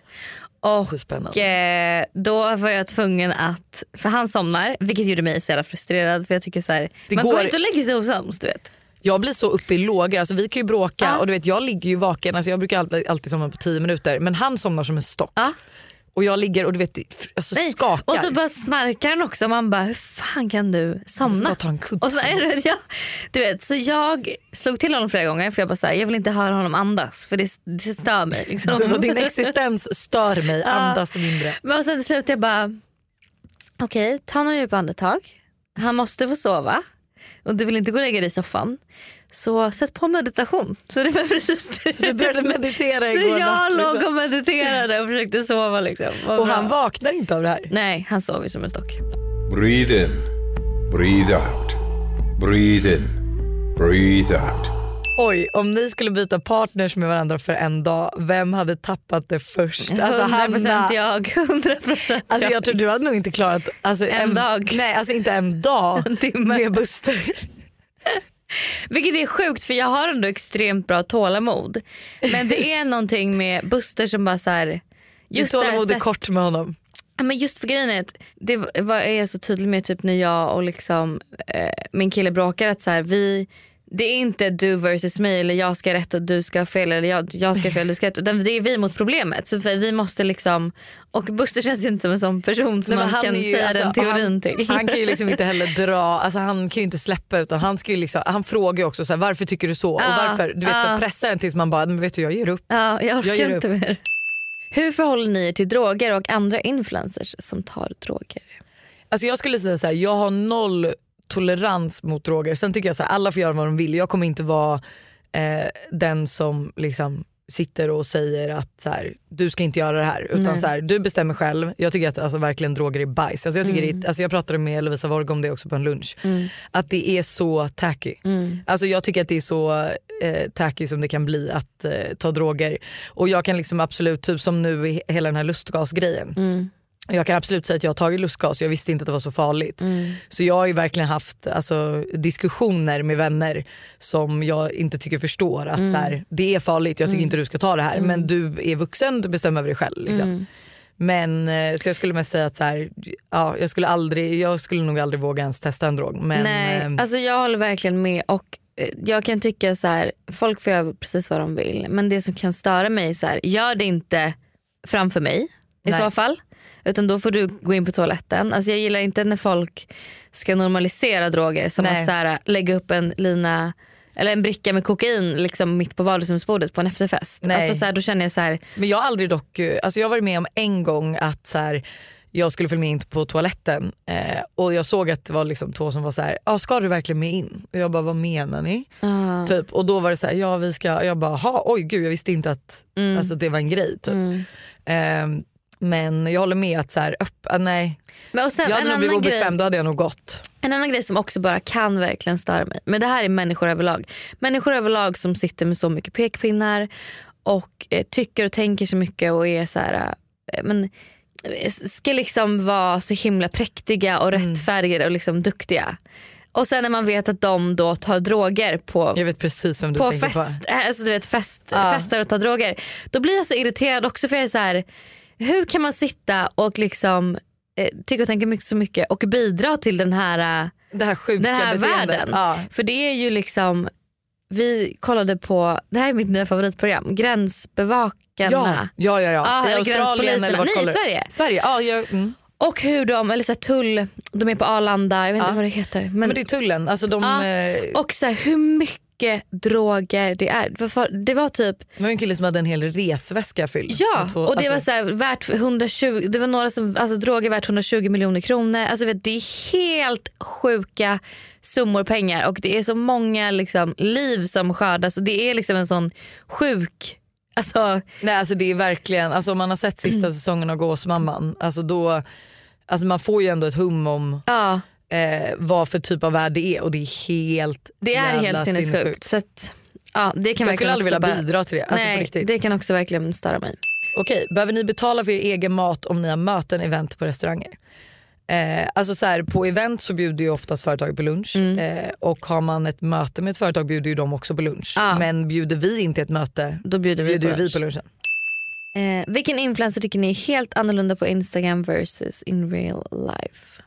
Och Så spännande. eh, då var jag tvungen att, för han somnar vilket gjorde mig så jävla frustrerad för jag tycker så här, man går- går inte och lägger sig osams du vet. Jag blir så uppe i lågor, alltså, vi kan ju bråka Ja. och du vet jag ligger ju vaken, alltså, jag brukar alltid, alltid somna på 10 minuter men han somnar som en stock. Ja. Och jag ligger och du vet alltså, Nej. skakar. Och så bara snarkar han också man bara hur fan kan du somna? bara ta en kudde. Och så är det, ja, du vet, så jag slog till honom flera gånger för jag bara så här, jag vill inte höra honom andas för det, det stör mig. Liksom. Du, Din existens stör mig, andas mindre. Men och sen till slut jag bara, okej ta några djupa andetag. Han måste få sova och du vill inte gå och lägga dig i soffan. Så sätt på meditation. Så det var precis det. Så du började meditera Så igår jag natt, låg liksom. och mediterade och försökte sova. Liksom. Och bra. han vaknar inte av det här. Nej, han sov ju som en stock. Breathe in. Breathe out. Breathe in. Breathe out. Oj, om ni skulle byta partners med varandra för en dag, vem hade tappat det först? 100% Hanna. jag. 100% Alltså jag. jag tror du hade nog inte klarat alltså, En dag. Nej, alltså inte en dag En timme. med Buster. Vilket är sjukt för jag har ändå extremt bra tålamod. Men det är någonting med Buster som bara så här. Just här tålamod är kort med honom. Men just för grejen är att det var, är jag så tydlig med typ när jag och liksom, eh, min kille bråkar att så här, vi det är inte du versus mig eller jag ska rätt och du ska ha fel eller jag, jag ska ha fel och du ska rätt. Utan det är vi mot problemet. Så för vi måste liksom, och Buster känns ju inte som en sån person som Nej, man kan ju- säga alltså, den teorin han, till. Han kan ju liksom inte heller dra, alltså han kan ju inte släppa utan han, ska liksom, han frågar ju också så här, varför tycker du så och varför. Du vet, så här, pressar den tills man bara, men vet du jag ger upp. Ja, jag orkar Jag ger inte mer. Hur förhåller ni er till droger och andra influencers som tar droger? Alltså jag skulle säga så här, jag har noll tolerans mot droger. Sen tycker jag så här, alla får göra vad de vill. Jag kommer inte vara eh, den som liksom sitter och säger att så här, du ska inte göra det här. Utan Nej. så här, du bestämmer själv. Jag tycker att alltså, verkligen droger är bajs. Alltså, jag, tycker det, är- alltså, jag pratade med Lovisa Vorg om det också på en lunch. Att det är så tacky. Alltså, jag tycker att det är så eh, tacky som det kan bli att eh, ta droger. Och jag kan liksom absolut, typ som nu hela den här lustgasgrejen. Jag kan absolut säga att jag har tagit lustgas, jag visste inte att det var så farligt. Mm. Så jag har ju verkligen haft alltså, diskussioner med vänner som jag inte tycker förstår att Mm. så här, det är farligt, jag tycker inte du ska ta det här men du är vuxen, du bestämmer över dig själv. Liksom. Mm. Men eh, så jag skulle mest säga att så här, ja, jag, skulle aldrig, jag skulle nog aldrig våga ens testa en drog. Men, Nej, ehm, alltså jag håller verkligen med och eh, jag kan tycka så här, folk får göra precis vad de vill men det som kan störa mig är så här, gör det inte framför mig i Nej. så fall. Utan då får du gå in på toaletten. Alltså jag gillar inte när folk ska normalisera droger som Nej. att så här, lägga upp en lina eller en bricka med kokain liksom mitt på vardagsrumsbordet på en efterfest. Nej. Alltså så här, då känner jag så här, Men jag har aldrig dock, eh, alltså jag har varit med om en gång att så här, jag skulle följa med in på toaletten eh, och jag såg att det var liksom två som var så här, ah, ska du verkligen med in? Och jag bara, vad menar ni? ah, Typ. Och då var det så här, ja vi ska, jag bara, ha, oj gud jag visste inte att Mm. alltså, det var en grej. Typ. Ehm, men jag håller med att så här, upp, ah, nej. men och sen, jag hade nog blivit obekväm, då hade jag nog gått. En annan grej som också bara kan verkligen störa mig. Men det här är människor överlag. Människor överlag som sitter med så mycket pekpinnar och eh, tycker och tänker så mycket och är så här, eh, men, eh, ska liksom vara så himla präktiga och Mm. rättfärdiga och liksom duktiga. Och sen när man vet att de då tar droger på Jag vet precis vem du på fest, på. äh, alltså du vet fest, Ja. festar och tar droger. Då blir jag så irriterad också för jag är så här, hur kan man sitta och liksom eh, tycka och tänka mycket så mycket och bidra till den här, eh, Det här sjuka den här beteendet. världen. Ja. För det är ju liksom, vi kollade på, det här är mitt nya favoritprogram, Gränsbevakarna. Ja, ja, ja. Ja, I eller Australien eller vart Nej, i kollar du? Sverige. Sverige, ja. Jag, mm. Och hur de, eller så här, tull, de är på Arlanda, jag vet inte Ja. vad det heter. Men, Men det är tullen, alltså de, Ja. eh, och så här, hur mycket droger det är. Det var typ det var en kille som hade en hel resväska fylld. Ja, två- och det var alltså- så här, värt 120, det var några som, alltså droger värt 120 miljoner kronor. Alltså vet, det är helt sjuka summor pengar och det är så många liksom, liv som skördas och det är liksom en sån sjuk, alltså Nej alltså det är verkligen, alltså om man har sett sista säsongen av Gåsmamman, alltså då, alltså man får ju ändå ett hum om ja eh, vad för typ av värld det är och det är helt det är helt sinnessjukt. Så att, ja, det kan Jag skulle aldrig vilja bara, bidra till det, alltså Nej, det kan också verkligen störa mig. Okej, behöver ni betala för er egen mat om ni har möten, event på restauranger? Eh, alltså så här, på event så bjuder ju oftast företag på lunch Mm. eh, och har man ett möte med ett företag bjuder ju de också på lunch. Ja. Men bjuder vi inte ett möte Då bjuder vi bjuder på vi lunch. på lunchen. Eh, vilken influencer tycker ni är helt annorlunda på Instagram versus in real life?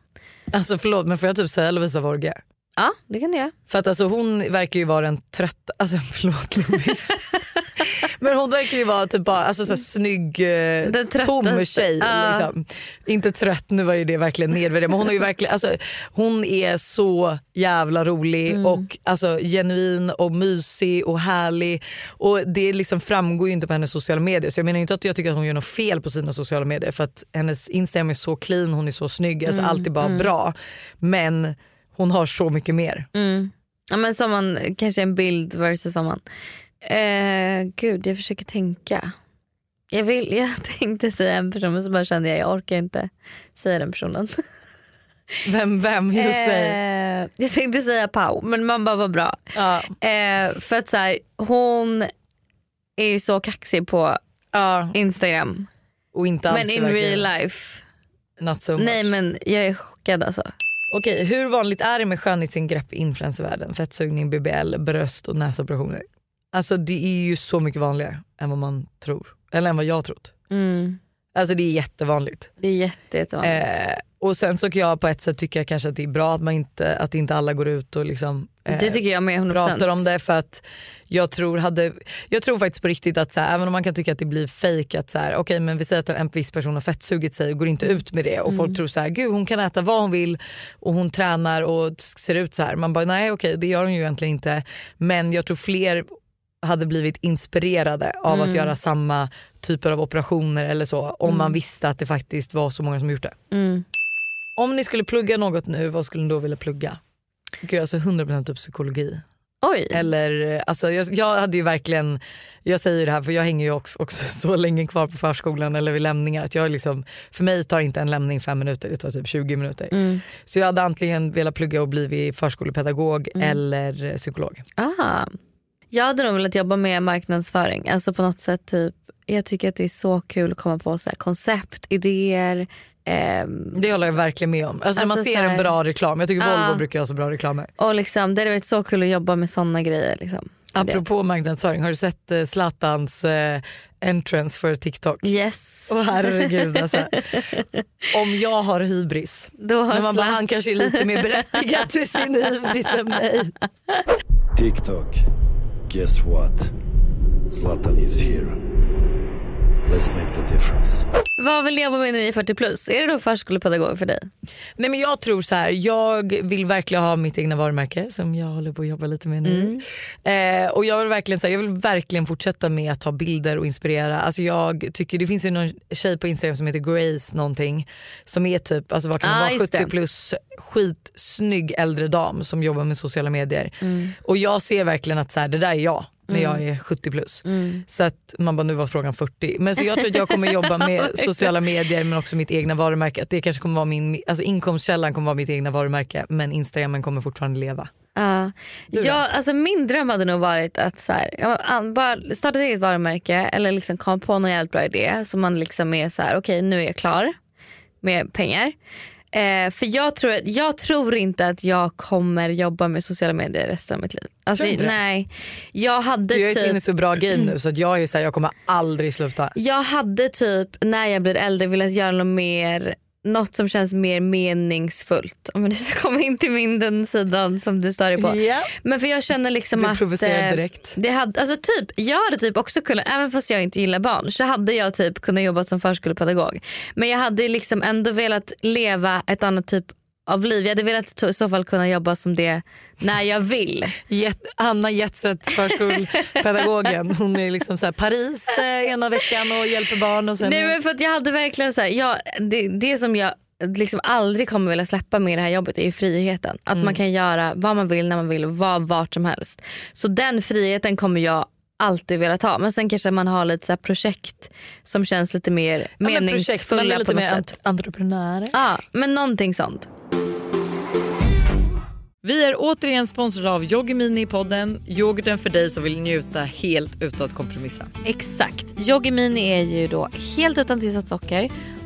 Alltså förlåt men får jag typ säga Lovisa Vorge? Ja det kan det göra. För att alltså hon verkar ju vara den trötta, alltså förlåt Lovisa. Men hon verkar ju vara typ bara alltså, så här, snygg, eh, Den tom tjej. Ja. Liksom. Inte trött, nu var ju det verkligen nedvärderande men hon, är ju verkligen, alltså, hon är så jävla rolig Mm. och alltså, genuin och mysig och härlig. Och Det liksom framgår ju inte på hennes sociala medier så jag menar inte att jag tycker att hon gör något fel på sina sociala medier för att hennes Instagram är så clean, hon är så snygg, alltså, Mm, allt är bara bra. Men hon har så mycket mer. Mm. Ja, men som man, kanske en bild versus vad man... Eh, gud jag försöker tänka. Jag, vill, jag tänkte säga en person men så bara kände jag jag orkar inte säga den personen. Vem, vem? Just eh, jag tänkte säga Pau men man bara var bra. Ja. Eh, för att så här, hon är ju så kaxig på Ja, Instagram. och inte alls Men in real life, Not so much. nej men jag är chockad alltså. Okej, hur vanligt är det med skönhetsingrepp i influencervärlden? Fettsugning, BBL, bröst och näsoperationer. Alltså det är ju så mycket vanligare än vad man tror. Eller än vad jag trott. Mm. Alltså det är jättevanligt. Det är jätte, jättevanligt. Eh, och sen så kan jag på ett sätt tycka kanske att det är bra att, man inte, att inte alla går ut och liksom eh, det tycker jag med 100%. pratar om det för att jag tror, hade, jag tror faktiskt på riktigt att så här, även om man kan tycka att det blir fejk att så här, okay, men vi säger att en, viss person har fettsugit sig och går inte ut med det och folk tror så här, gud hon kan äta vad hon vill och hon tränar och ser ut så här. Man bara nej okej det gör hon ju egentligen inte men jag tror fler hade blivit inspirerade av att göra samma typer av operationer eller så om man visste att det faktiskt var så många som gjort det. Mm. Om ni skulle plugga något nu, vad skulle ni då vilja plugga? Gud alltså 100% typ psykologi. Oj. Eller, alltså, jag, jag hade ju verkligen, jag säger det här för jag hänger ju också, också så länge kvar på förskolan eller vid lämningar att jag liksom, för mig tar inte en lämning fem minuter, det tar typ 20 minuter. Mm. Så jag hade antingen velat plugga och bli förskolepedagog Mm. eller psykolog. Ah. Jag hade nog velat jobba med marknadsföring. Alltså på något sätt typ, jag tycker att det är så kul att komma på så här koncept, idéer, Ehm, Det håller jag verkligen med om. Alltså, när man Alltså, ser här- en bra reklam, jag tycker. Volvo brukar ha så bra reklamer. och liksom, det hade varit så kul att jobba med såna grejer. Liksom. Apropå marknadsföring, har du sett eh, Zlatans eh, entrance för TikTok? Yes. Åh herregud alltså. Om jag har hybris, Då har men man bara, han kanske är lite mer berättigad till sin hybris än mig. TikTok. Guess what? Zlatan is here. Let's make the difference. Vad vill ni jobba med när ni är 40 plus? Är det då förskolepedagog för dig? Nej men jag tror så här, jag vill verkligen ha mitt egna varumärke som jag håller på att jobba lite med nu. Eh, och jag vill verkligen så här, jag vill verkligen fortsätta med att ta bilder och inspirera. Alltså jag tycker det finns ju någon tjej på Instagram som heter Grace någonting som är typ, alltså vad kan Ah, vara, just 70 det. plus skitsnygg äldre dam som jobbar med sociala medier. Mm. Och jag ser verkligen att så här, det där är jag när Mm. jag är 70 plus. Mm. Så att man bara nu var frågan 40. Men så jag tror att jag kommer jobba med sociala medier men också mitt egna varumärke. Att det kanske kommer vara min, alltså inkomstkällan kommer vara mitt egna varumärke men instagramen kommer fortfarande leva. Då? ja, alltså min dröm hade nog varit att så här, bara starta ett eget varumärke eller liksom komma på någon jävligt bra idé som man liksom är så här: okej nu är jag klar med pengar. Eh, för jag tror, jag tror inte att jag kommer jobba med sociala medier resten av mitt liv. Alltså, det? nej. Jag hade Du, jag är typ inne i så bra game nu så jag är så här, jag kommer aldrig sluta. Jag hade typ när jag blir äldre velat göra något mer något som känns mer meningsfullt. Om ska komma in till min den sidan som du stör dig på. Ja. Men för jag känner liksom att provocerad eh, direkt. det hade, alltså typ, jag hade typ också kunnat, även fast jag inte gillar barn så hade jag typ kunnat jobba som förskolepedagog. Men jag hade liksom ändå velat leva ett annat typ av liv. Jag hade velat i så fall kunna jobba som det när jag vill. Jet, Anna Jetset, förskolepedagogen. Hon är liksom så här Paris eh, ena veckan och hjälper barn och sen... Nej men för att jag hade verkligen så här, jag, det, det som jag liksom aldrig kommer vilja släppa med det här jobbet är ju friheten. Att Mm. man kan göra vad man vill när man vill och vara vart som helst. Så den friheten kommer jag alltid vilja ta. Men sen kanske man har lite så projekt som känns lite mer Ja, men projekt, man meningsfulla är lite på något mer sätt. ent- entreprenörer. Ja men någonting sånt. Vi är återigen sponsrade av Yoggi Mini i podden. Yoghurten för dig som vill njuta helt utan att kompromissa. Exakt. Yoggi Mini är ju då helt utan tillsatt socker,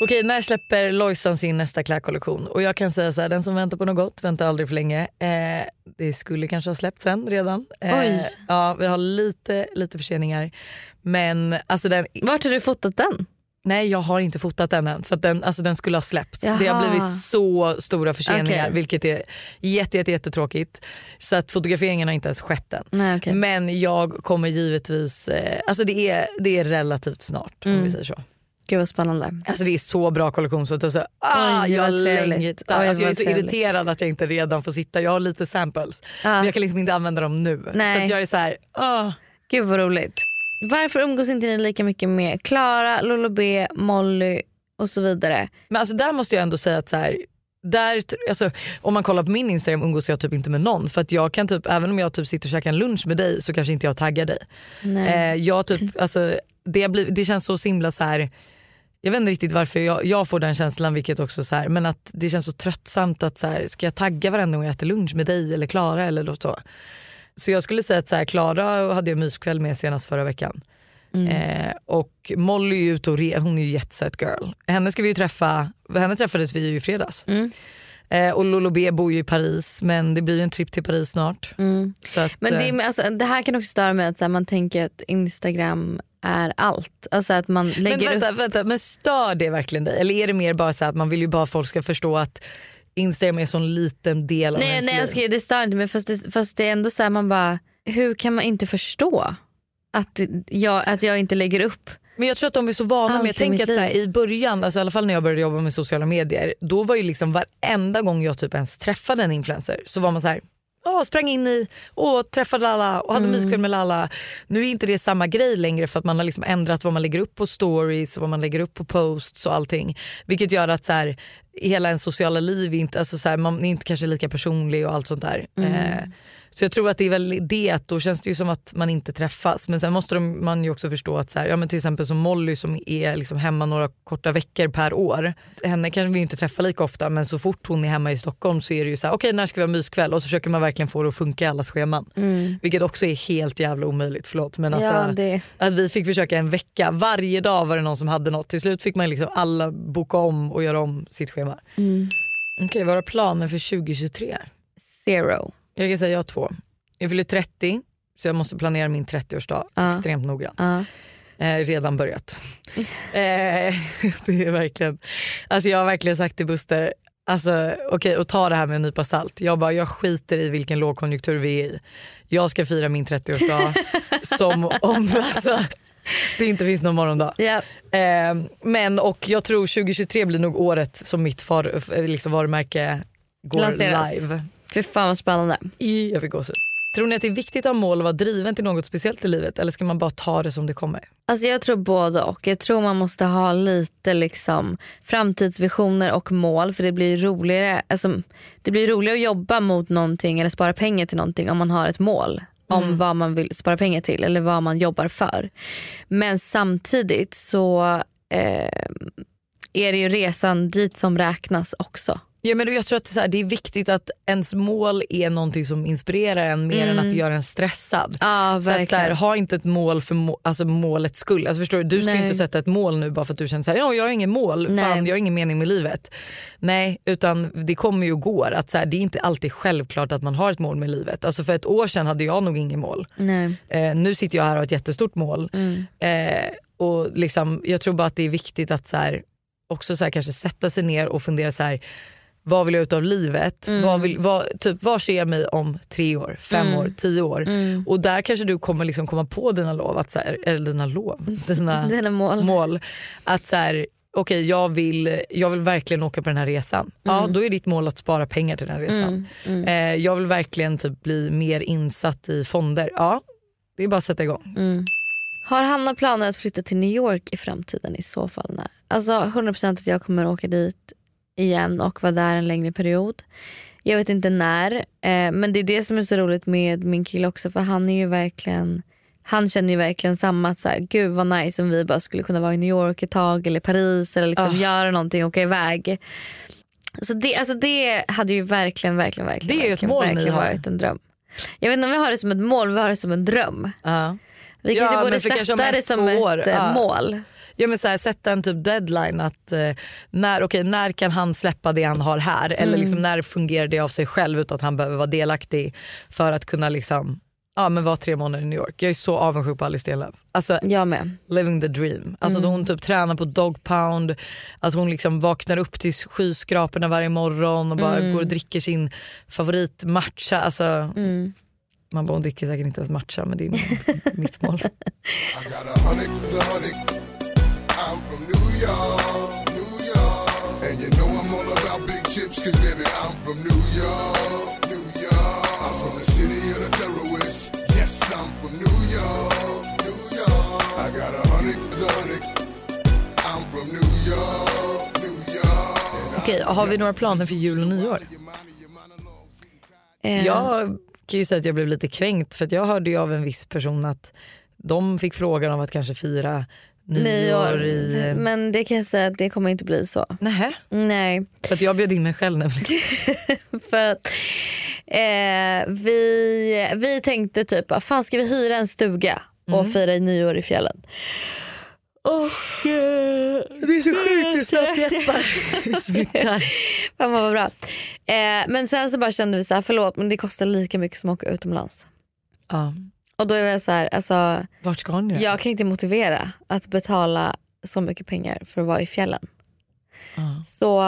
Okej, när släpper Lojsan sin nästa klädkollektion? Och jag kan säga så här, den som väntar på något gott väntar aldrig för länge. Eh, det skulle kanske ha släppts sen redan. Eh, Oj. Ja, vi har lite, lite förseningar. Men alltså den... Vart har du fotat den? Nej jag har inte fotat den än för att den, alltså, den skulle ha släppts. Det har Jaha. blivit så stora förseningar Okej. vilket är jätte, jätte, jättetråkigt. Så att fotograferingen har inte ens skett än. Nej, okej. Men jag kommer givetvis, eh, alltså det är, det är relativt snart om Mm. vi säger så. Gud vad spännande. Alltså det är så bra kollektion så att alltså, ah, Oj, jag längtar. Oj, Alltså jag är så trevligt. irriterad att jag inte redan får sitta. Jag har lite samples Ja. men jag kan liksom inte använda dem nu. Nej. Så att jag är så här, ah. Gud vad roligt. Varför umgås inte ni lika mycket med Klara, Lolo B, Molly, och så vidare. Men alltså där måste jag ändå säga att så här, där, alltså, om man kollar på min Instagram umgås jag typ inte med någon. För att jag kan typ, även om jag typ sitter och käkar en lunch med dig så kanske inte jag taggar dig. Nej. Eh, jag typ, alltså, det, blir, det känns så himla så här. Jag vet inte riktigt varför jag, jag får den känslan vilket också så här, men att det känns så tröttsamt att så här, ska jag tagga varenda gång jag äter lunch med dig eller Klara eller något så. Så jag skulle säga att så här, Klara hade jag myskväll med senast förra veckan. Mm. Eh, och Molly är ju ute och re, hon är ju jetset girl. Henne ska vi ju träffa, henne träffades vi ju i fredags. Mm. Eh, och Lolo B bor ju i Paris men det blir ju en tripp till Paris snart. Så att, Men det, eh, alltså, det här kan också störa mig att så här, man tänker att Instagram är allt. Alltså att man lägger men vänta, upp... vänta, men stör det verkligen dig? Eller är det mer bara så att man vill ju bara att folk ska förstå att Instagram är en sån liten del av Nej, ens nej liv? jag ska, det stör inte mig fast det, fast det är ändå så här, man bara, hur kan man inte förstå att jag, att jag inte lägger upp Men jag tror att de är så vana med, jag tänker att så här, i början, alltså i alla fall när jag började jobba med sociala medier, då var ju liksom varenda gång jag typ ens träffade en influencer så var man så här. Åh, sprang in i och träffade alla och hade Mm. myskväll med alla. Nu är inte det samma grej längre för att man har liksom ändrat vad man lägger upp på stories och vad man lägger upp på posts och allting. Vilket gör att så här, hela ens sociala liv inte, alltså så här, man är inte kanske lika personlig och allt sånt där. Mm. Eh, så jag tror att det är väl det att då känns det ju som att man inte träffas. Men sen måste de, man ju också förstå att så här, ja, men till exempel som Molly som är liksom hemma några korta veckor per år. Henne kan vi inte träffa lika ofta men så fort hon är hemma i Stockholm så är det ju så här, okej när ska vi ha myskväll? Och så försöker man verkligen få det att funka i allas scheman. Mm. Vilket också är helt jävla omöjligt, förlåt. Men alltså, Ja, det- att vi fick försöka en vecka, varje dag var det någon som hade något. Till slut fick man liksom alla boka om och göra om sitt schema. Mm. Okej, vad är planen för 2023? Zero. Jag kan säga jag har två. Jag fyller 30 så jag måste planera min 30-årsdag Ja. extremt noggrant. Ja. Eh, redan börjat. eh, det är verkligen, alltså jag har verkligen sagt till Buster, alltså okej och ta det här med en nypa salt. Jag bara jag skiter i vilken lågkonjunktur vi är i. Jag ska fira min 30-årsdag som om alltså, det inte finns någon morgondag. Eh, men och jag tror 2023 blir nog året som mitt far, liksom varumärke går Lanseras. live. Fy fan vad spännande. I, jag fick gåshud. Tror ni att det är viktigt att ha mål och vara driven till något speciellt i livet eller ska man bara ta det som det kommer? Alltså jag tror både och. Jag tror man måste ha lite liksom framtidsvisioner och mål för det blir roligare alltså, det blir roligare att jobba mot någonting eller spara pengar till någonting om man har ett mål om Mm. vad man vill spara pengar till eller vad man jobbar för. Men samtidigt så eh, är det ju resan dit som räknas också. Ja, men jag tror att det är, här, det är viktigt att ens mål är någonting som inspirerar en mer Mm. än att det gör en stressad. Ja, så att, här, ha inte ett mål för må, alltså, målets skull. Alltså, förstår du? du ska Nej. inte sätta ett mål nu bara för att du känner så här, ja, jag har ingen mål, Nej. fan, jag har ingen mening med livet. Nej, utan det kommer ju och går. Att, så här, det är inte alltid självklart att man har ett mål med livet. Alltså, för ett år sedan hade jag nog ingen mål. Eh, nu sitter jag här och har ett jättestort mål. Mm. Eh, och liksom, jag tror bara att det är viktigt att så också så kanske sätta sig ner och fundera så här, vad vill jag ut av livet? Mm. Vad, vill, vad, typ, vad ser jag mig om tre år, fem Mm. år, tio år? Mm. Och där kanske du kommer liksom komma på dina lov, att så här, eller dina lov, dina, Dina mål. mål. Att så här, okej jag, vill, jag vill verkligen åka på den här resan. Ja Mm. då är ditt mål att spara pengar till den här resan. Mm. Mm. Eh, jag vill verkligen typ bli mer insatt i fonder. Ja det är bara att sätta igång. Har Hanna planer att flytta till New York i framtiden i så fall när? Alltså 100% att jag kommer åka dit igen och vara där en längre period. Jag vet inte när eh, men det är det som är så roligt med min kille också för han är ju verkligen han känner ju verkligen samma att så här, gud vad nice om vi bara skulle kunna vara i New York ett tag eller Paris eller liksom Ah. göra någonting och åka iväg. Så det, alltså det hade ju verkligen, verkligen, verkligen, Det är ett verkligen, mål verkligen har. varit en dröm. Jag vet inte om vi har det som ett mål, vi har det som en dröm. Ja. Vi Ja, kanske borde sätta det ett, som ett eh, Ja. mål. Ja, men så här, sätta en typ deadline att eh, när, okay, när kan han släppa det han har här eller Mm. liksom, när fungerar det av sig själv utan att han behöver vara delaktig för att kunna liksom, ja, men vara tre månader i New York. Jag är så avundsjuk på Alice Stenlöf. Alltså, Jag med. living the dream. Alltså Mm. då hon typ tränar på dog pound, att hon liksom vaknar upp till skyskraporna varje morgon och bara Mm. går och dricker sin favoritmatcha. Alltså, Mm. Man bara hon dricker säkert inte ens matcha men det är mitt mål. York, New York. And you know I'm all about big chips, cause baby, I'm from New York, New York. I'm from the city of the terrorists. Yes, I'm from New York, New York. I got a hundred, a hundred. I'm from New York, New York. Okej, har vi några planer för jul och nyår? Eh, Jag kan ju säga att jag blev lite kränkt för att jag hörde ju av en viss person att de fick frågan om att kanske fira nyår, i... Men det kan jag säga att det kommer inte bli så. Nähä? Nej. För att jag bjöd in mig själv nämligen. För att eh, vi, vi tänkte typ, vad fan ska vi hyra en stuga och Mm. fira nyår i fjällen? Och eh, det är så sjukt hur snabbt gäspar smittar. Fan vad bra. Eh, men sen så bara kände vi så här, förlåt men det kostar lika mycket som att åka utomlands. Ja. Och då är jag så här, alltså, Vart ska ni? jag kan inte motivera att betala så mycket pengar för att vara i fjällen. Ja. Så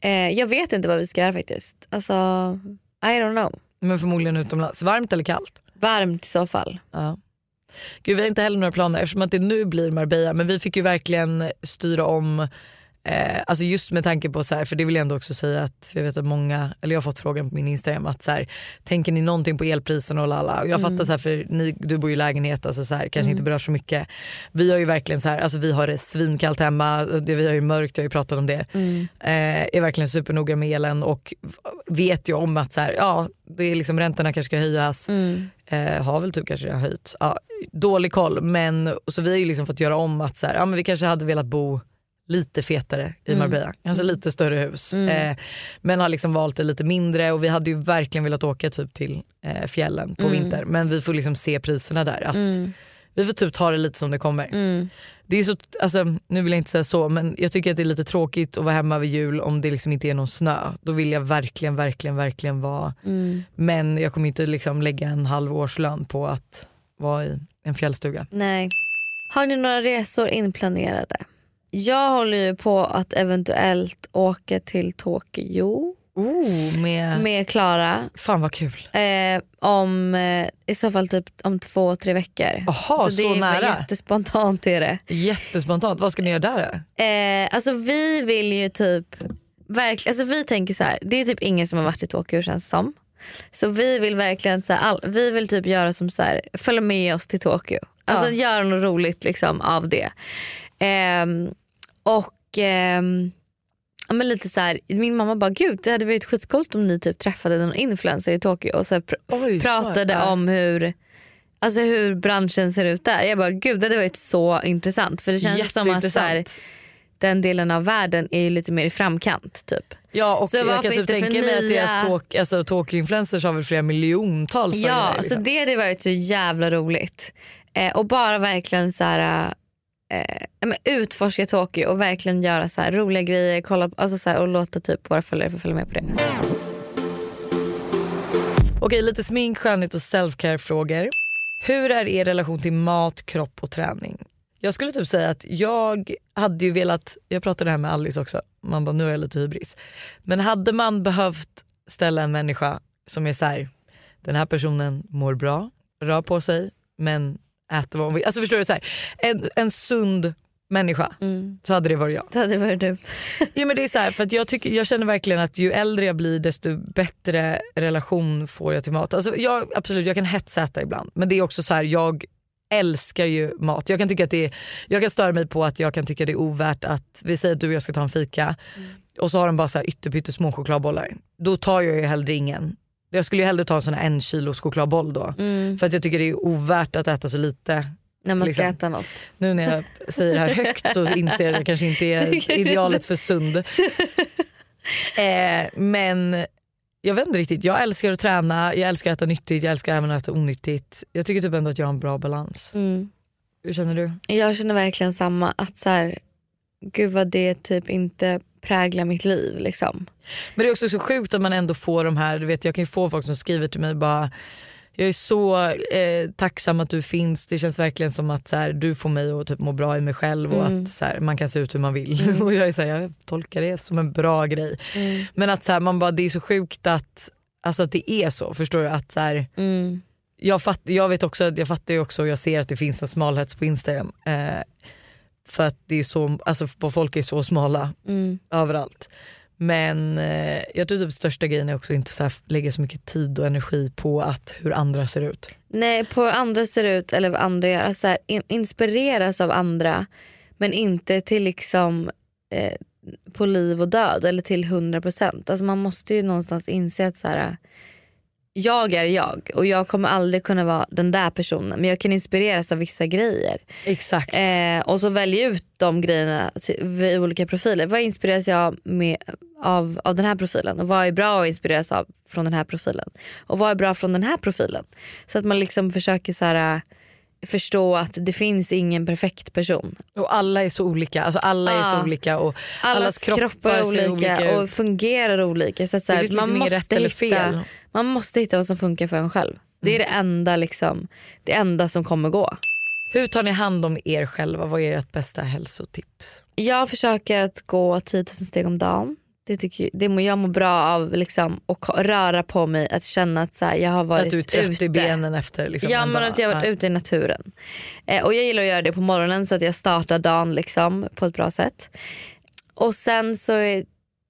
eh, jag vet inte vad vi ska göra faktiskt. Alltså, I don't know. Men förmodligen utomlands. Varmt eller kallt? Varmt i så fall. Ja. Gud, vi har inte heller några planer eftersom att det nu blir Marbella men vi fick ju verkligen styra om Eh, alltså just med tanke på så här, för det vill jag ändå också säga att jag vet att många, eller jag har fått frågan på min Instagram att så här, tänker ni någonting på elpriserna och lalla? Och jag Mm. fattar så här, för ni, du bor ju i lägenhet, alltså så här, kanske Mm. inte berör så mycket. Vi har ju verkligen så här, alltså vi har det svinkallt hemma, det, vi har ju mörkt, jag har ju pratat om det. Mm. Eh, är verkligen supernoga med elen och vet ju om att så här, ja, det är liksom, räntorna kanske ska höjas. Mm. Eh, har väl typ kanske redan höjt. Ja, dålig koll men så vi har ju liksom fått göra om att så här, ja, men vi kanske hade velat bo lite fetare i Mm. Marbella, alltså lite större hus. Mm. Eh, men har liksom valt det lite mindre och vi hade ju verkligen velat åka typ till eh, fjällen på Mm. vinter men vi får liksom se priserna där. Att Mm. Vi får typ ta det lite som det kommer. Mm. Det är så, alltså, nu vill jag inte säga så men jag tycker att det är lite tråkigt att vara hemma vid jul om det liksom inte är någon snö. Då vill jag verkligen, verkligen, verkligen vara Mm. men jag kommer inte liksom lägga en halv årslön på att vara i en fjällstuga. Nej. Har ni några resor inplanerade? Jag håller ju på att eventuellt åka till Tokyo Oh, med... med Klara. Fan vad kul. Eh, om, eh, I så fall typ om två, tre veckor. Jaha, så, det är nära. jättespontant är det. Jättespontant. Vad ska ni göra där då? Eh, alltså vi vill ju typ, verkligen, alltså vi tänker så här, det är typ ingen som har varit i Tokyo känns som. Så vi vill verkligen så här, all, vi vill typ göra som så här, följa med oss till Tokyo. Alltså Ja. göra något roligt liksom av det. Ehm, och ja, men lite så här, min mamma bara gud det hade varit skitcoolt om ni typ träffade någon influencer i Tokyo och så pr- Oj, pratade smart. Ja. om hur Alltså hur branschen ser ut där. Jag bara gud det hade varit så intressant för det känns som att så här, den delen av världen är ju lite mer i framkant typ. Ja och Så jag kan typ tänka mig att deras talk, alltså, talk-influencers har väl flera miljontals Ja, så liksom. det hade varit så jävla roligt. Eh, och bara verkligen så här, eh, men utforska Tokyo och verkligen göra så här roliga grejer kolla, på- alltså så här, och låta typ våra följare få följa med på det. Okej lite smink, skönhet och selfcare frågor. Hur är er relation till mat, kropp och träning? Jag skulle typ säga att jag hade ju velat, jag pratade här med Alice också, man bara nu har jag lite hybris. Men hade man behövt ställa en människa som är så här, den här personen mår bra, rör på sig men äter vad hon vill. Alltså förstår du, så här, en, en sund människa så hade det varit jag. Så hade det varit du. Ja, men det är så här, för jag, tycker, jag känner verkligen att ju äldre jag blir desto bättre relation får jag till mat. Alltså jag, absolut jag kan hetsäta ibland men det är också så här, jag älskar ju mat. Jag kan, tycka att det är, jag kan störa mig på att jag kan tycka det är ovärt att vi säger att du och jag ska ta en fika och så har de bara så här ytterpyttesmå chokladbollar. Då tar jag ju hellre ingen. Jag skulle ju hellre ta en sån här en kilos chokladboll då. För att jag tycker det är ovärt att äta så lite. När man ska liksom. äta något. Nu när jag säger det här högt så inser jag att jag kanske inte är idealet för sund. Eh, men jag vet inte riktigt, jag älskar att träna, jag älskar att äta nyttigt, jag älskar även att äta onyttigt. Jag tycker typ ändå att jag har en bra balans. Mm. Hur känner du? Jag känner verkligen samma. Att så här, gud vad det typ inte präglar mitt liv. Liksom. Men det är också så sjukt att man ändå får de här, du vet jag kan ju få folk som skriver till mig bara jag är så eh, tacksam att du finns, det känns verkligen som att så här, du får mig att typ, må bra i mig själv och Mm. att så här, man kan se ut hur man vill. och jag, är så här, jag tolkar det som en bra grej. Mm. Men att så man bara, det är så sjukt att, alltså, att det är så. Förstår du? Att, så Mm. jag, fatt, jag vet också, jag fattar ju också och jag ser att det finns en smalhets på Instagram. Eh, för att det är så, alltså, folk är så smala Mm. överallt. Men eh, jag tror typ största grejen är också inte så här, lägga så mycket tid och energi på att hur andra ser ut. Nej, på hur andra ser ut eller vad andra gör. Alltså här, in, inspireras av andra Men inte till liksom eh, på liv och död eller till 100%. Alltså man måste ju någonstans inse att så här, jag är jag och jag kommer aldrig kunna vara den där personen men jag kan inspireras av vissa grejer. Exakt. Eh, och så välja ut de grejerna vid olika profiler. Vad inspireras jag med, av, av den här profilen och vad är bra att inspireras av från den här profilen och vad är bra från den här profilen. Så att man liksom försöker så här, förstå att det finns ingen perfekt person. Och alla är så olika. Alltså alla är så Ja. olika och Allas allas kroppar, är ser olika, olika och fungerar olika. Så så här, liksom man, måste rätt hitta. Mm. man måste hitta vad som funkar för en själv. Det är det, enda, liksom, det enda som kommer gå. Hur tar ni hand om er själva? Vad är ert bästa hälsotips? Jag försöker att gå 10 000 steg om dagen. Det tycker, det mår, jag mår bra av liksom, att röra på mig, att känna att så här, jag har varit Att du är trött ute. i benen efter liksom, ja en men dag. att jag har varit Ja. ute i naturen. Eh, och jag gillar att göra det på morgonen så att jag startar dagen liksom, på ett bra sätt. Och sen så är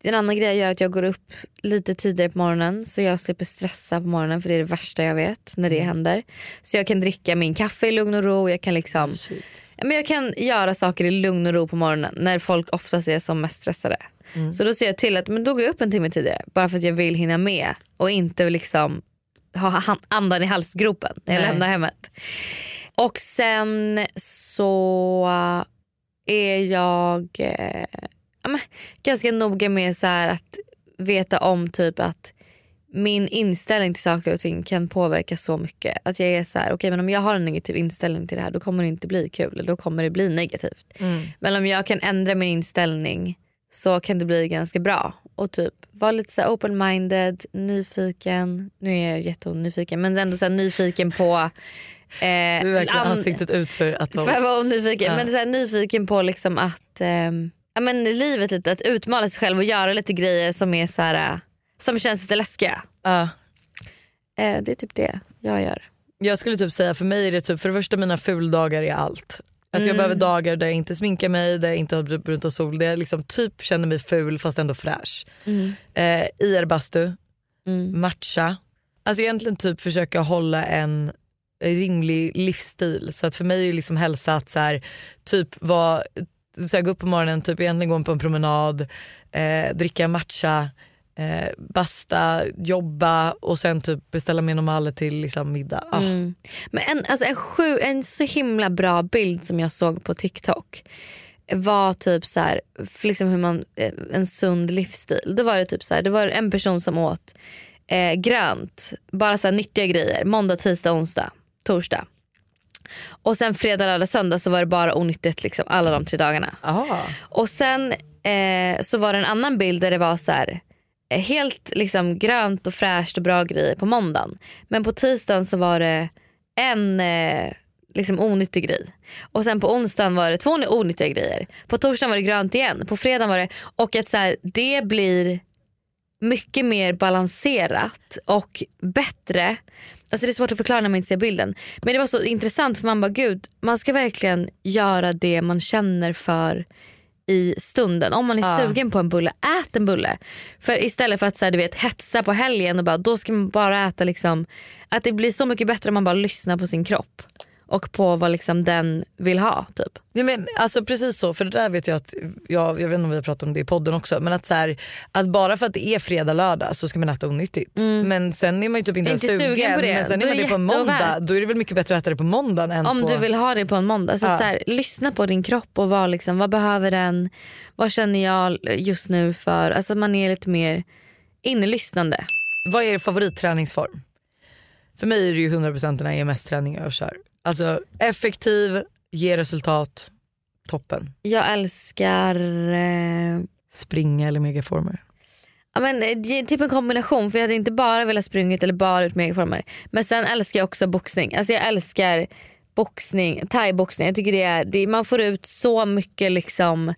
en annan grej jag gör att jag går upp lite tidigare på morgonen så jag slipper stressa på morgonen för det är det värsta jag vet när det Mm. händer. Så jag kan dricka min kaffe i lugn och ro. Jag kan liksom Ja, men jag kan göra saker i lugn och ro på morgonen när folk oftast är som mest stressade. Mm. Så då ser jag till att men då går jag upp en timme tidigare bara för att jag vill hinna med och inte liksom ha andan i halsgropen när jag Nej. lämnar hemmet. Och sen så är jag eh, ganska noga med så att veta om typ att min inställning till saker och ting kan påverka så mycket. Att jag är så här, okej men om jag har en negativ inställning till det här då kommer det inte bli kul. eller Då kommer det bli negativt. Mm. Men om jag kan ändra min inställning så kan det bli ganska bra. Och typ vara lite så open-minded, nyfiken. Nu är jag jätteonyfiken men ändå så nyfiken på eh, Du är verkligen an- ansiktet ut för att för att vara nyfiken. Ja. Men så här, nyfiken på liksom att ehm, ja, men livet lite, att utmana sig själv och göra lite grejer som är så här, som känns lite läskiga. Ja. Eh, det är typ det jag gör. Jag skulle typ säga för mig är det typ för det första mina fuldagar är allt. Alltså jag Mm. behöver dagar där jag inte sminkar mig, där jag inte har brunt av sol, där jag liksom typ känner mig ful fast ändå fräsch. Mm. Eh, IR-bastu, matcha. Alltså egentligen typ försöka hålla en rimlig livsstil. Så att för mig är liksom hälsa att så här, typ vara, så här, gå upp på morgonen, typ egentligen gå på en promenad, eh, dricka matcha, eh, basta, jobba och sen typ beställa med normaler till liksom, middag. Ah. Mm. Men en, alltså en, sju, en så himla bra bild som jag såg på TikTok var typ så här, liksom hur man, eh, en sund livsstil. Då var det typ så här, det var en person som åt eh, grönt, bara så här nyttiga grejer, måndag, tisdag, onsdag, torsdag. Och sen fredag, lördag, söndag så var det bara onyttigt liksom, alla de tre dagarna. Och sen eh, så var det en annan bild där det var så här, helt liksom grönt och fräscht och bra grejer på måndagen. Men på tisdagen så var det en eh, liksom onyttig grej. Och sen på onsdagen var det två onyttiga grejer. På torsdagen var det grönt igen. På fredagen var det... Och att så här, det blir mycket mer balanserat och bättre. Alltså det är svårt att förklara när man inte ser bilden. Men det var så intressant för man bara gud, man ska verkligen göra det man känner för i stunden. Om man är Ja. sugen på en bulle, ät en bulle. För istället för att så här, du vet, hetsa på helgen och bara, då ska man bara äta liksom, att det blir så mycket bättre om man bara lyssnar på sin kropp och på vad liksom den vill ha. Typ. Ja, men, alltså precis så, för det där vet jag att, jag, jag vet inte om vi har pratat om det i podden också, men att, så här, att bara för att det är fredag lördag så ska man äta onyttigt. Men sen är man ju typ inte, Mm. Inte sugen på det. Men sen Då är man det på en måndag, då är det väl mycket bättre att äta det på måndagen än Om på... du vill ha det på en måndag. Så, Ja. så här, lyssna på din kropp och vad, liksom, vad behöver den? Vad känner jag just nu för? Alltså man är lite mer inlyssnande. Vad är er favoritträningsform? För mig är det ju 100% den här EMS-träningen jag kör. Alltså effektiv, ger resultat, toppen. Jag älskar eh, Springa eller megaformer. Ja, men, eh, typ en kombination för jag hade inte bara velat springa eller bara ut megaformer. Men sen älskar jag också boxning. Alltså jag älskar boxning, thaiboxning. Jag tycker det är, det, man får ut så mycket liksom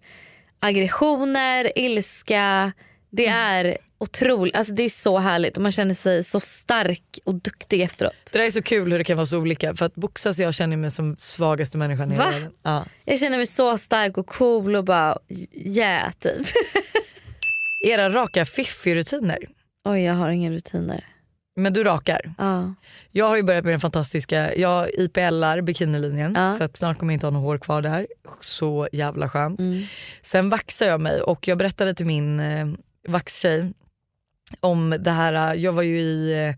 aggressioner, ilska. Det är otroligt, alltså det är så härligt och man känner sig så stark och duktig efteråt. Det där är så kul hur det kan vara så olika för att boxas jag känner mig som svagaste människan i hela världen. Ja. Jag känner mig så stark och cool och bara yeah typ. Era raka fiffi-rutiner? Oj jag har inga rutiner. Men du rakar? Ja. Jag har ju börjat med den fantastiska, jag IPLar bikinilinjen så att snart kommer jag inte ha något hår kvar där. Så jävla skönt. Mm. Sen vaxar jag mig och jag berättade till min eh, vaxtjej om det här, jag var ju i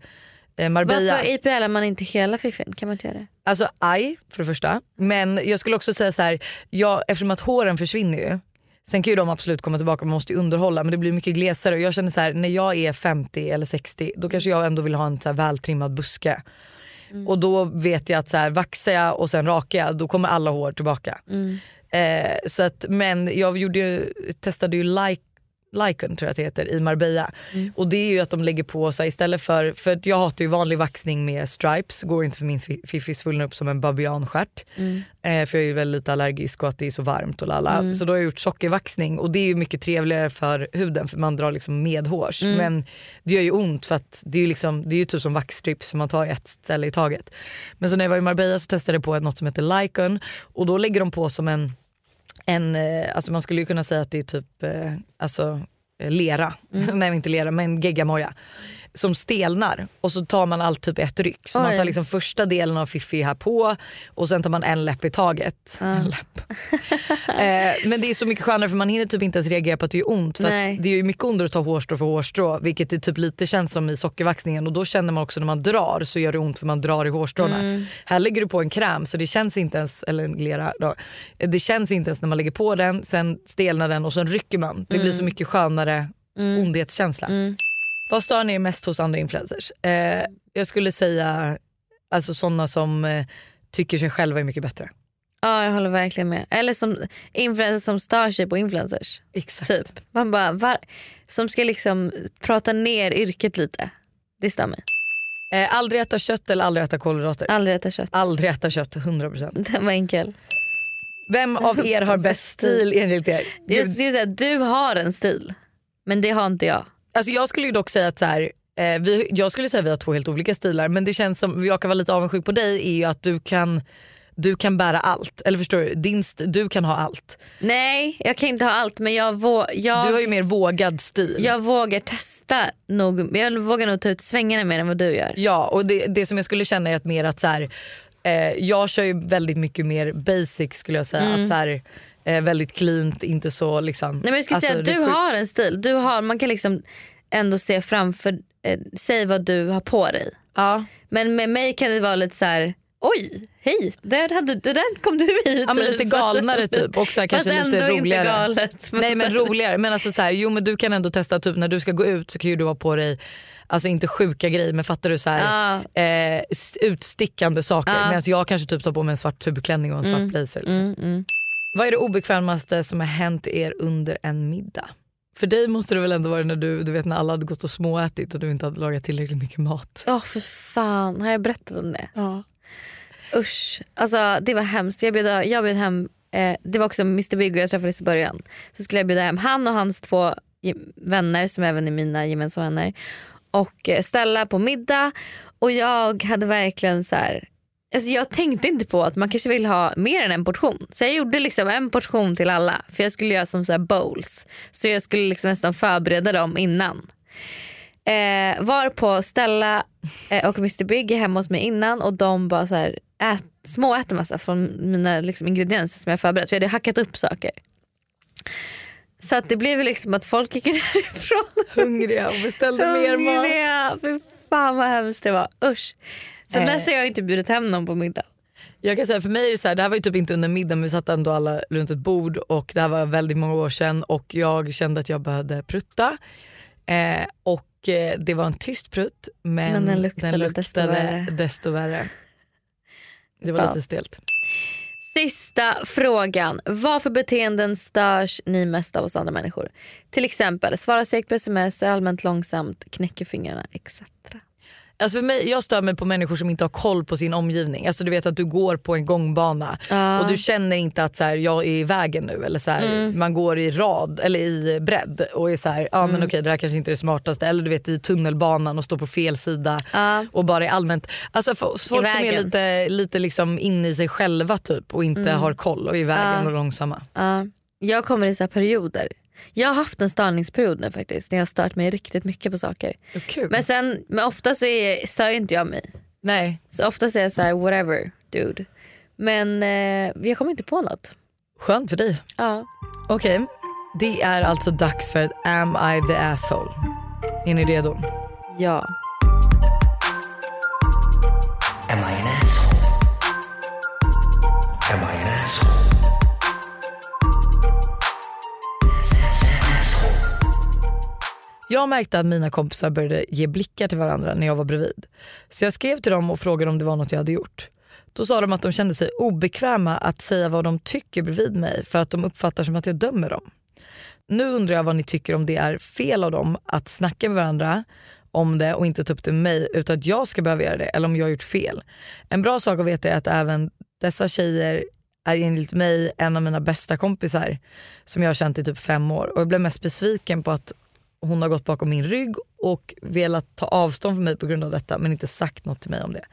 eh, Marbella. Varför IPL man inte hela fiffin? Kan man inte göra det? Alltså aj för det första. Men jag skulle också säga så här, jag, eftersom att håren försvinner ju. Sen kan ju de absolut komma tillbaka, man måste ju underhålla men det blir mycket glesare. Och jag känner så här, när jag är 50 eller 60 då kanske jag ändå vill ha en så här vältrimmad buske. Och då vet jag att så här, vaxar jag och sen rakar jag då kommer alla hår tillbaka. Eh, så att, men jag gjorde, testade ju like Lycon tror jag det heter i Marbella. Och det är ju att de lägger på sig istället för, för jag hatar ju vanlig vaxning med stripes, går inte för min fi- fiffi svullnar upp som en babianstjärt. Mm. Eh, för jag är ju väldigt lite allergisk och att det är så varmt och lalla. Mm. Så då har jag gjort sockervaxning och det är ju mycket trevligare för huden för man drar liksom medhårs. Mm. Men det gör ju ont för att det är ju, liksom, det är ju typ som vaxstrips för man tar ett ställe i taget. Men så när jag var i Marbella så testade jag på något som heter Lycon och då lägger de på som en en, eh, alltså man skulle ju kunna säga att det är typ eh, alltså, eh, lera, nej inte lera men geggamoja som stelnar och så tar man allt typ ett ryck. Så man Oj. tar liksom första delen av Fifi här på och sen tar man en läpp i taget. En läpp. eh, men det är så mycket skönare för man hinner typ inte ens reagera på att det gör ont. För det är ju mycket ondare att ta hårstrå för hårstrå vilket det typ lite känns som i sockervaxningen och då känner man också när man drar så gör det ont för man drar i hårstråna. Mm. Här lägger du på en kräm så det känns inte ens, eller en lera då, det känns inte ens när man lägger på den, sen stelnar den och sen rycker man. Det blir så mycket skönare ondhetskänsla. Vad stör ni mest hos andra influencers? Eh, jag skulle säga alltså sådana som eh, tycker sig själva är mycket bättre. Ja jag håller verkligen med. Eller som influencers som stör sig på influencers. Exakt. Typ. Man bara, var, som ska liksom prata ner yrket lite. Det stör mig. Eh, aldrig äta kött eller aldrig äta kolhydrater? Aldrig äta kött. Aldrig äta kött, 100%. Den var enkel. Vem av er har bäst stil enligt er? Skulle säga att du har en stil. Men det har inte jag. Alltså jag skulle ju dock säga att så här, eh, vi, jag skulle säga att vi har två helt olika stilar men det känns som, jag kan vara lite avundsjuk på dig är ju att du kan du kan bära allt, eller förstår du? Din du kan ha allt. Nej jag kan inte ha allt men jag, vå- jag, Du har ju mer vågad stil. jag vågar testa nog. Jag vågar nog ta ut svängarna mer än vad du gör. Ja och det, det som jag skulle känna är att mer att så här, eh, jag kör ju väldigt mycket mer basic skulle jag säga. Mm. Att så här, eh, väldigt cleant, inte så liksom. Nej, men jag skulle alltså, säga att du har en stil. Du har, man kan liksom ändå se framför eh, säg vad du har på dig. Ja. Men med mig kan det vara lite så här. oj hej där, hade, där kom du hit. Ja men lite galnare typ och så här, kanske lite roligare. Galet. Nej men roligare. Men alltså så här, jo men du kan ändå testa typ när du ska gå ut så kan ju du ha på dig Alltså inte sjuka grejer men fattar du så här, eh, s- utstickande saker. Ja. Medan jag kanske typ tar på mig en svart tubklänning och en svart Mm. blazer. Liksom. Mm, mm. Vad är det obekvämaste som har hänt er under en middag? För dig måste det väl ändå vara när du, du vet när alla hade gått och småätit och du inte hade lagat tillräckligt mycket mat. Åh för fan, har jag berättat om det? Ja. Usch, alltså det var hemskt. Jag bjöd, jag bjöd hem, eh, det var också Mr Big och jag träffades i början. Så skulle jag bjuda hem han och hans två vänner som även är mina gemensamma vänner. Och eh, ställa på middag och jag hade verkligen så här. Alltså jag tänkte inte på att man kanske vill ha mer än en portion. Så jag gjorde liksom en portion till alla. För jag skulle göra som så här bowls. Så jag skulle liksom nästan förbereda dem innan. Eh, var på Stella eh, och Mr Big är hemma hos mig innan och de bara så här, ät, småäter massa från mina liksom, ingredienser som jag förberett. För jag hade hackat upp saker. Så att det blev liksom att folk gick därifrån Hungriga och beställde mer mat. hungriga. Fy fan vad hemskt det var. Usch. Sen Eh. dess har jag inte bjudit hem någon på middag. Jag kan säga för mig är det så här, det här var ju typ inte under middagen men vi satt ändå alla runt ett bord och det här var väldigt många år sedan och jag kände att jag behövde prutta. Eh, och eh, det var en tyst prutt men, Men den luktade desto värre. desto värre. Det var Ja. lite stelt. Sista frågan. Vad för beteenden störs ni mest av hos andra människor? Till exempel svara segt på sms, är allmänt långsamt, knäcker fingrarna etc. Alltså för mig, jag stör mig på människor som inte har koll på sin omgivning. Alltså du vet att du går på en gångbana Ja. och du känner inte att så här, jag är i vägen nu. Eller så här, Mm. Man går i rad eller i bredd och är så här, men Mm. okej det här kanske inte är det smartaste. Eller du vet i tunnelbanan och står på fel sida Ja. och bara är allmänt. Alltså folk som är lite, lite liksom inne i sig själva typ och inte Mm. har koll och är i vägen Ja. och långsamma. Ja. jag kommer i så perioder. Jag har haft en störningsperiod nu faktiskt. När jag har stört mig riktigt mycket på saker. Kul. Men sen, men ofta så är, stör inte jag mig. Nej. Så ofta säger jag så här: whatever dude. Men eh, jag kommer inte på något. Skönt för dig. Ja. Okej, det är alltså dags för Am I the asshole? Är ni redo? Ja. Am I an asshole? Jag märkte att mina kompisar började ge blickar till varandra när jag var bredvid. Så jag skrev till dem och frågade om det var något jag hade gjort. Då sa de att de kände sig obekväma att säga vad de tycker bredvid mig för att de uppfattar som att jag dömer dem. Nu undrar jag vad ni tycker om det är fel av dem att snacka med varandra om det och inte ta upp det med mig utan att jag ska behöva göra det eller om jag har gjort fel. En bra sak att veta är att även dessa tjejer är enligt mig en av mina bästa kompisar som jag har känt i typ fem år och jag blev mest besviken på att hon har gått bakom min rygg och velat ta avstånd från mig på grund av detta men inte sagt något till mig om det.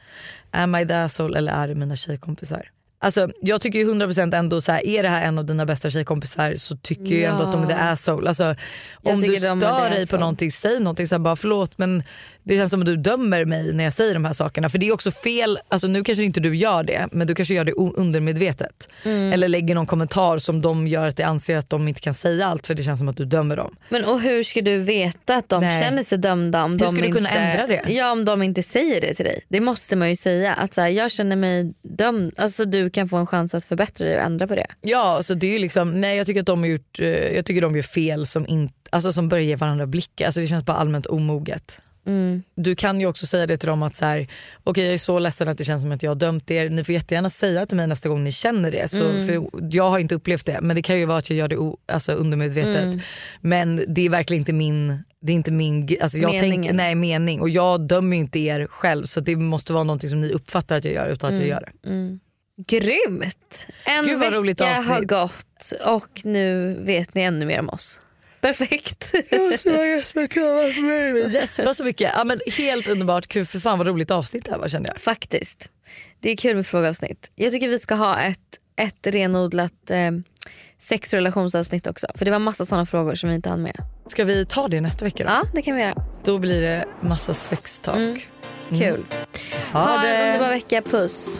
Am I the asshole eller är det mina tjejkompisar? Alltså, jag tycker ju 100% ändå så här, är det här en av dina bästa tjejkompisar så tycker jag ju ändå att de är the asshole. Alltså, Jag om du stör dig på någonting, säg någonting. Så här, bara förlåt men det känns som att du dömer mig när jag säger de här sakerna. För det är också fel, alltså, nu kanske inte du gör det men du kanske gör det undermedvetet. Mm. Eller lägger någon kommentar som de gör att de anser att de inte kan säga allt för det känns som att du dömer dem. Men och hur ska du veta att de Nej. känner sig dömda om Hur de ska du inte, kunna ändra det? Ja om de inte säger det till dig. Det måste man ju säga. Att så här, jag känner mig dömd. Alltså du kan få en chans att förbättra dig och ändra på det. Ja, så det är ju liksom, nej jag tycker att de har gjort, eh, jag tycker de gör fel som, inte, alltså som börjar ge varandra blickar. Alltså det känns bara allmänt omoget. Mm. Du kan ju också säga det till dem att så här, okej jag är så ledsen att det känns som att jag har dömt er. Ni får jättegärna säga till mig nästa gång ni känner det. Så, Mm. för jag har inte upplevt det men det kan ju vara att jag gör det o, alltså undermedvetet. Mm. Men det är verkligen inte min, det är inte min alltså jag tänk, nej, mening och jag dömer ju inte er själv så det måste vara någonting som ni uppfattar att jag gör utan att jag Mm. gör det. Mm. Grymt! En Gud, vad roligt vecka avsnitt. har gått och nu vet ni ännu mer om oss. Perfekt. Gäspa så mycket. Ja, men helt underbart. Kul för fan vad roligt avsnitt det här var kände jag. Faktiskt. Det är kul med frågeavsnitt. Jag tycker vi ska ha ett, ett renodlat eh, sex och relationsavsnitt också. För det var massa sådana frågor som vi inte hann med. Ska vi ta det nästa vecka då? Ja det kan vi göra. Då blir det massa sextalk. Mm. Kul. Ha, Ha det. en underbar vecka. Puss.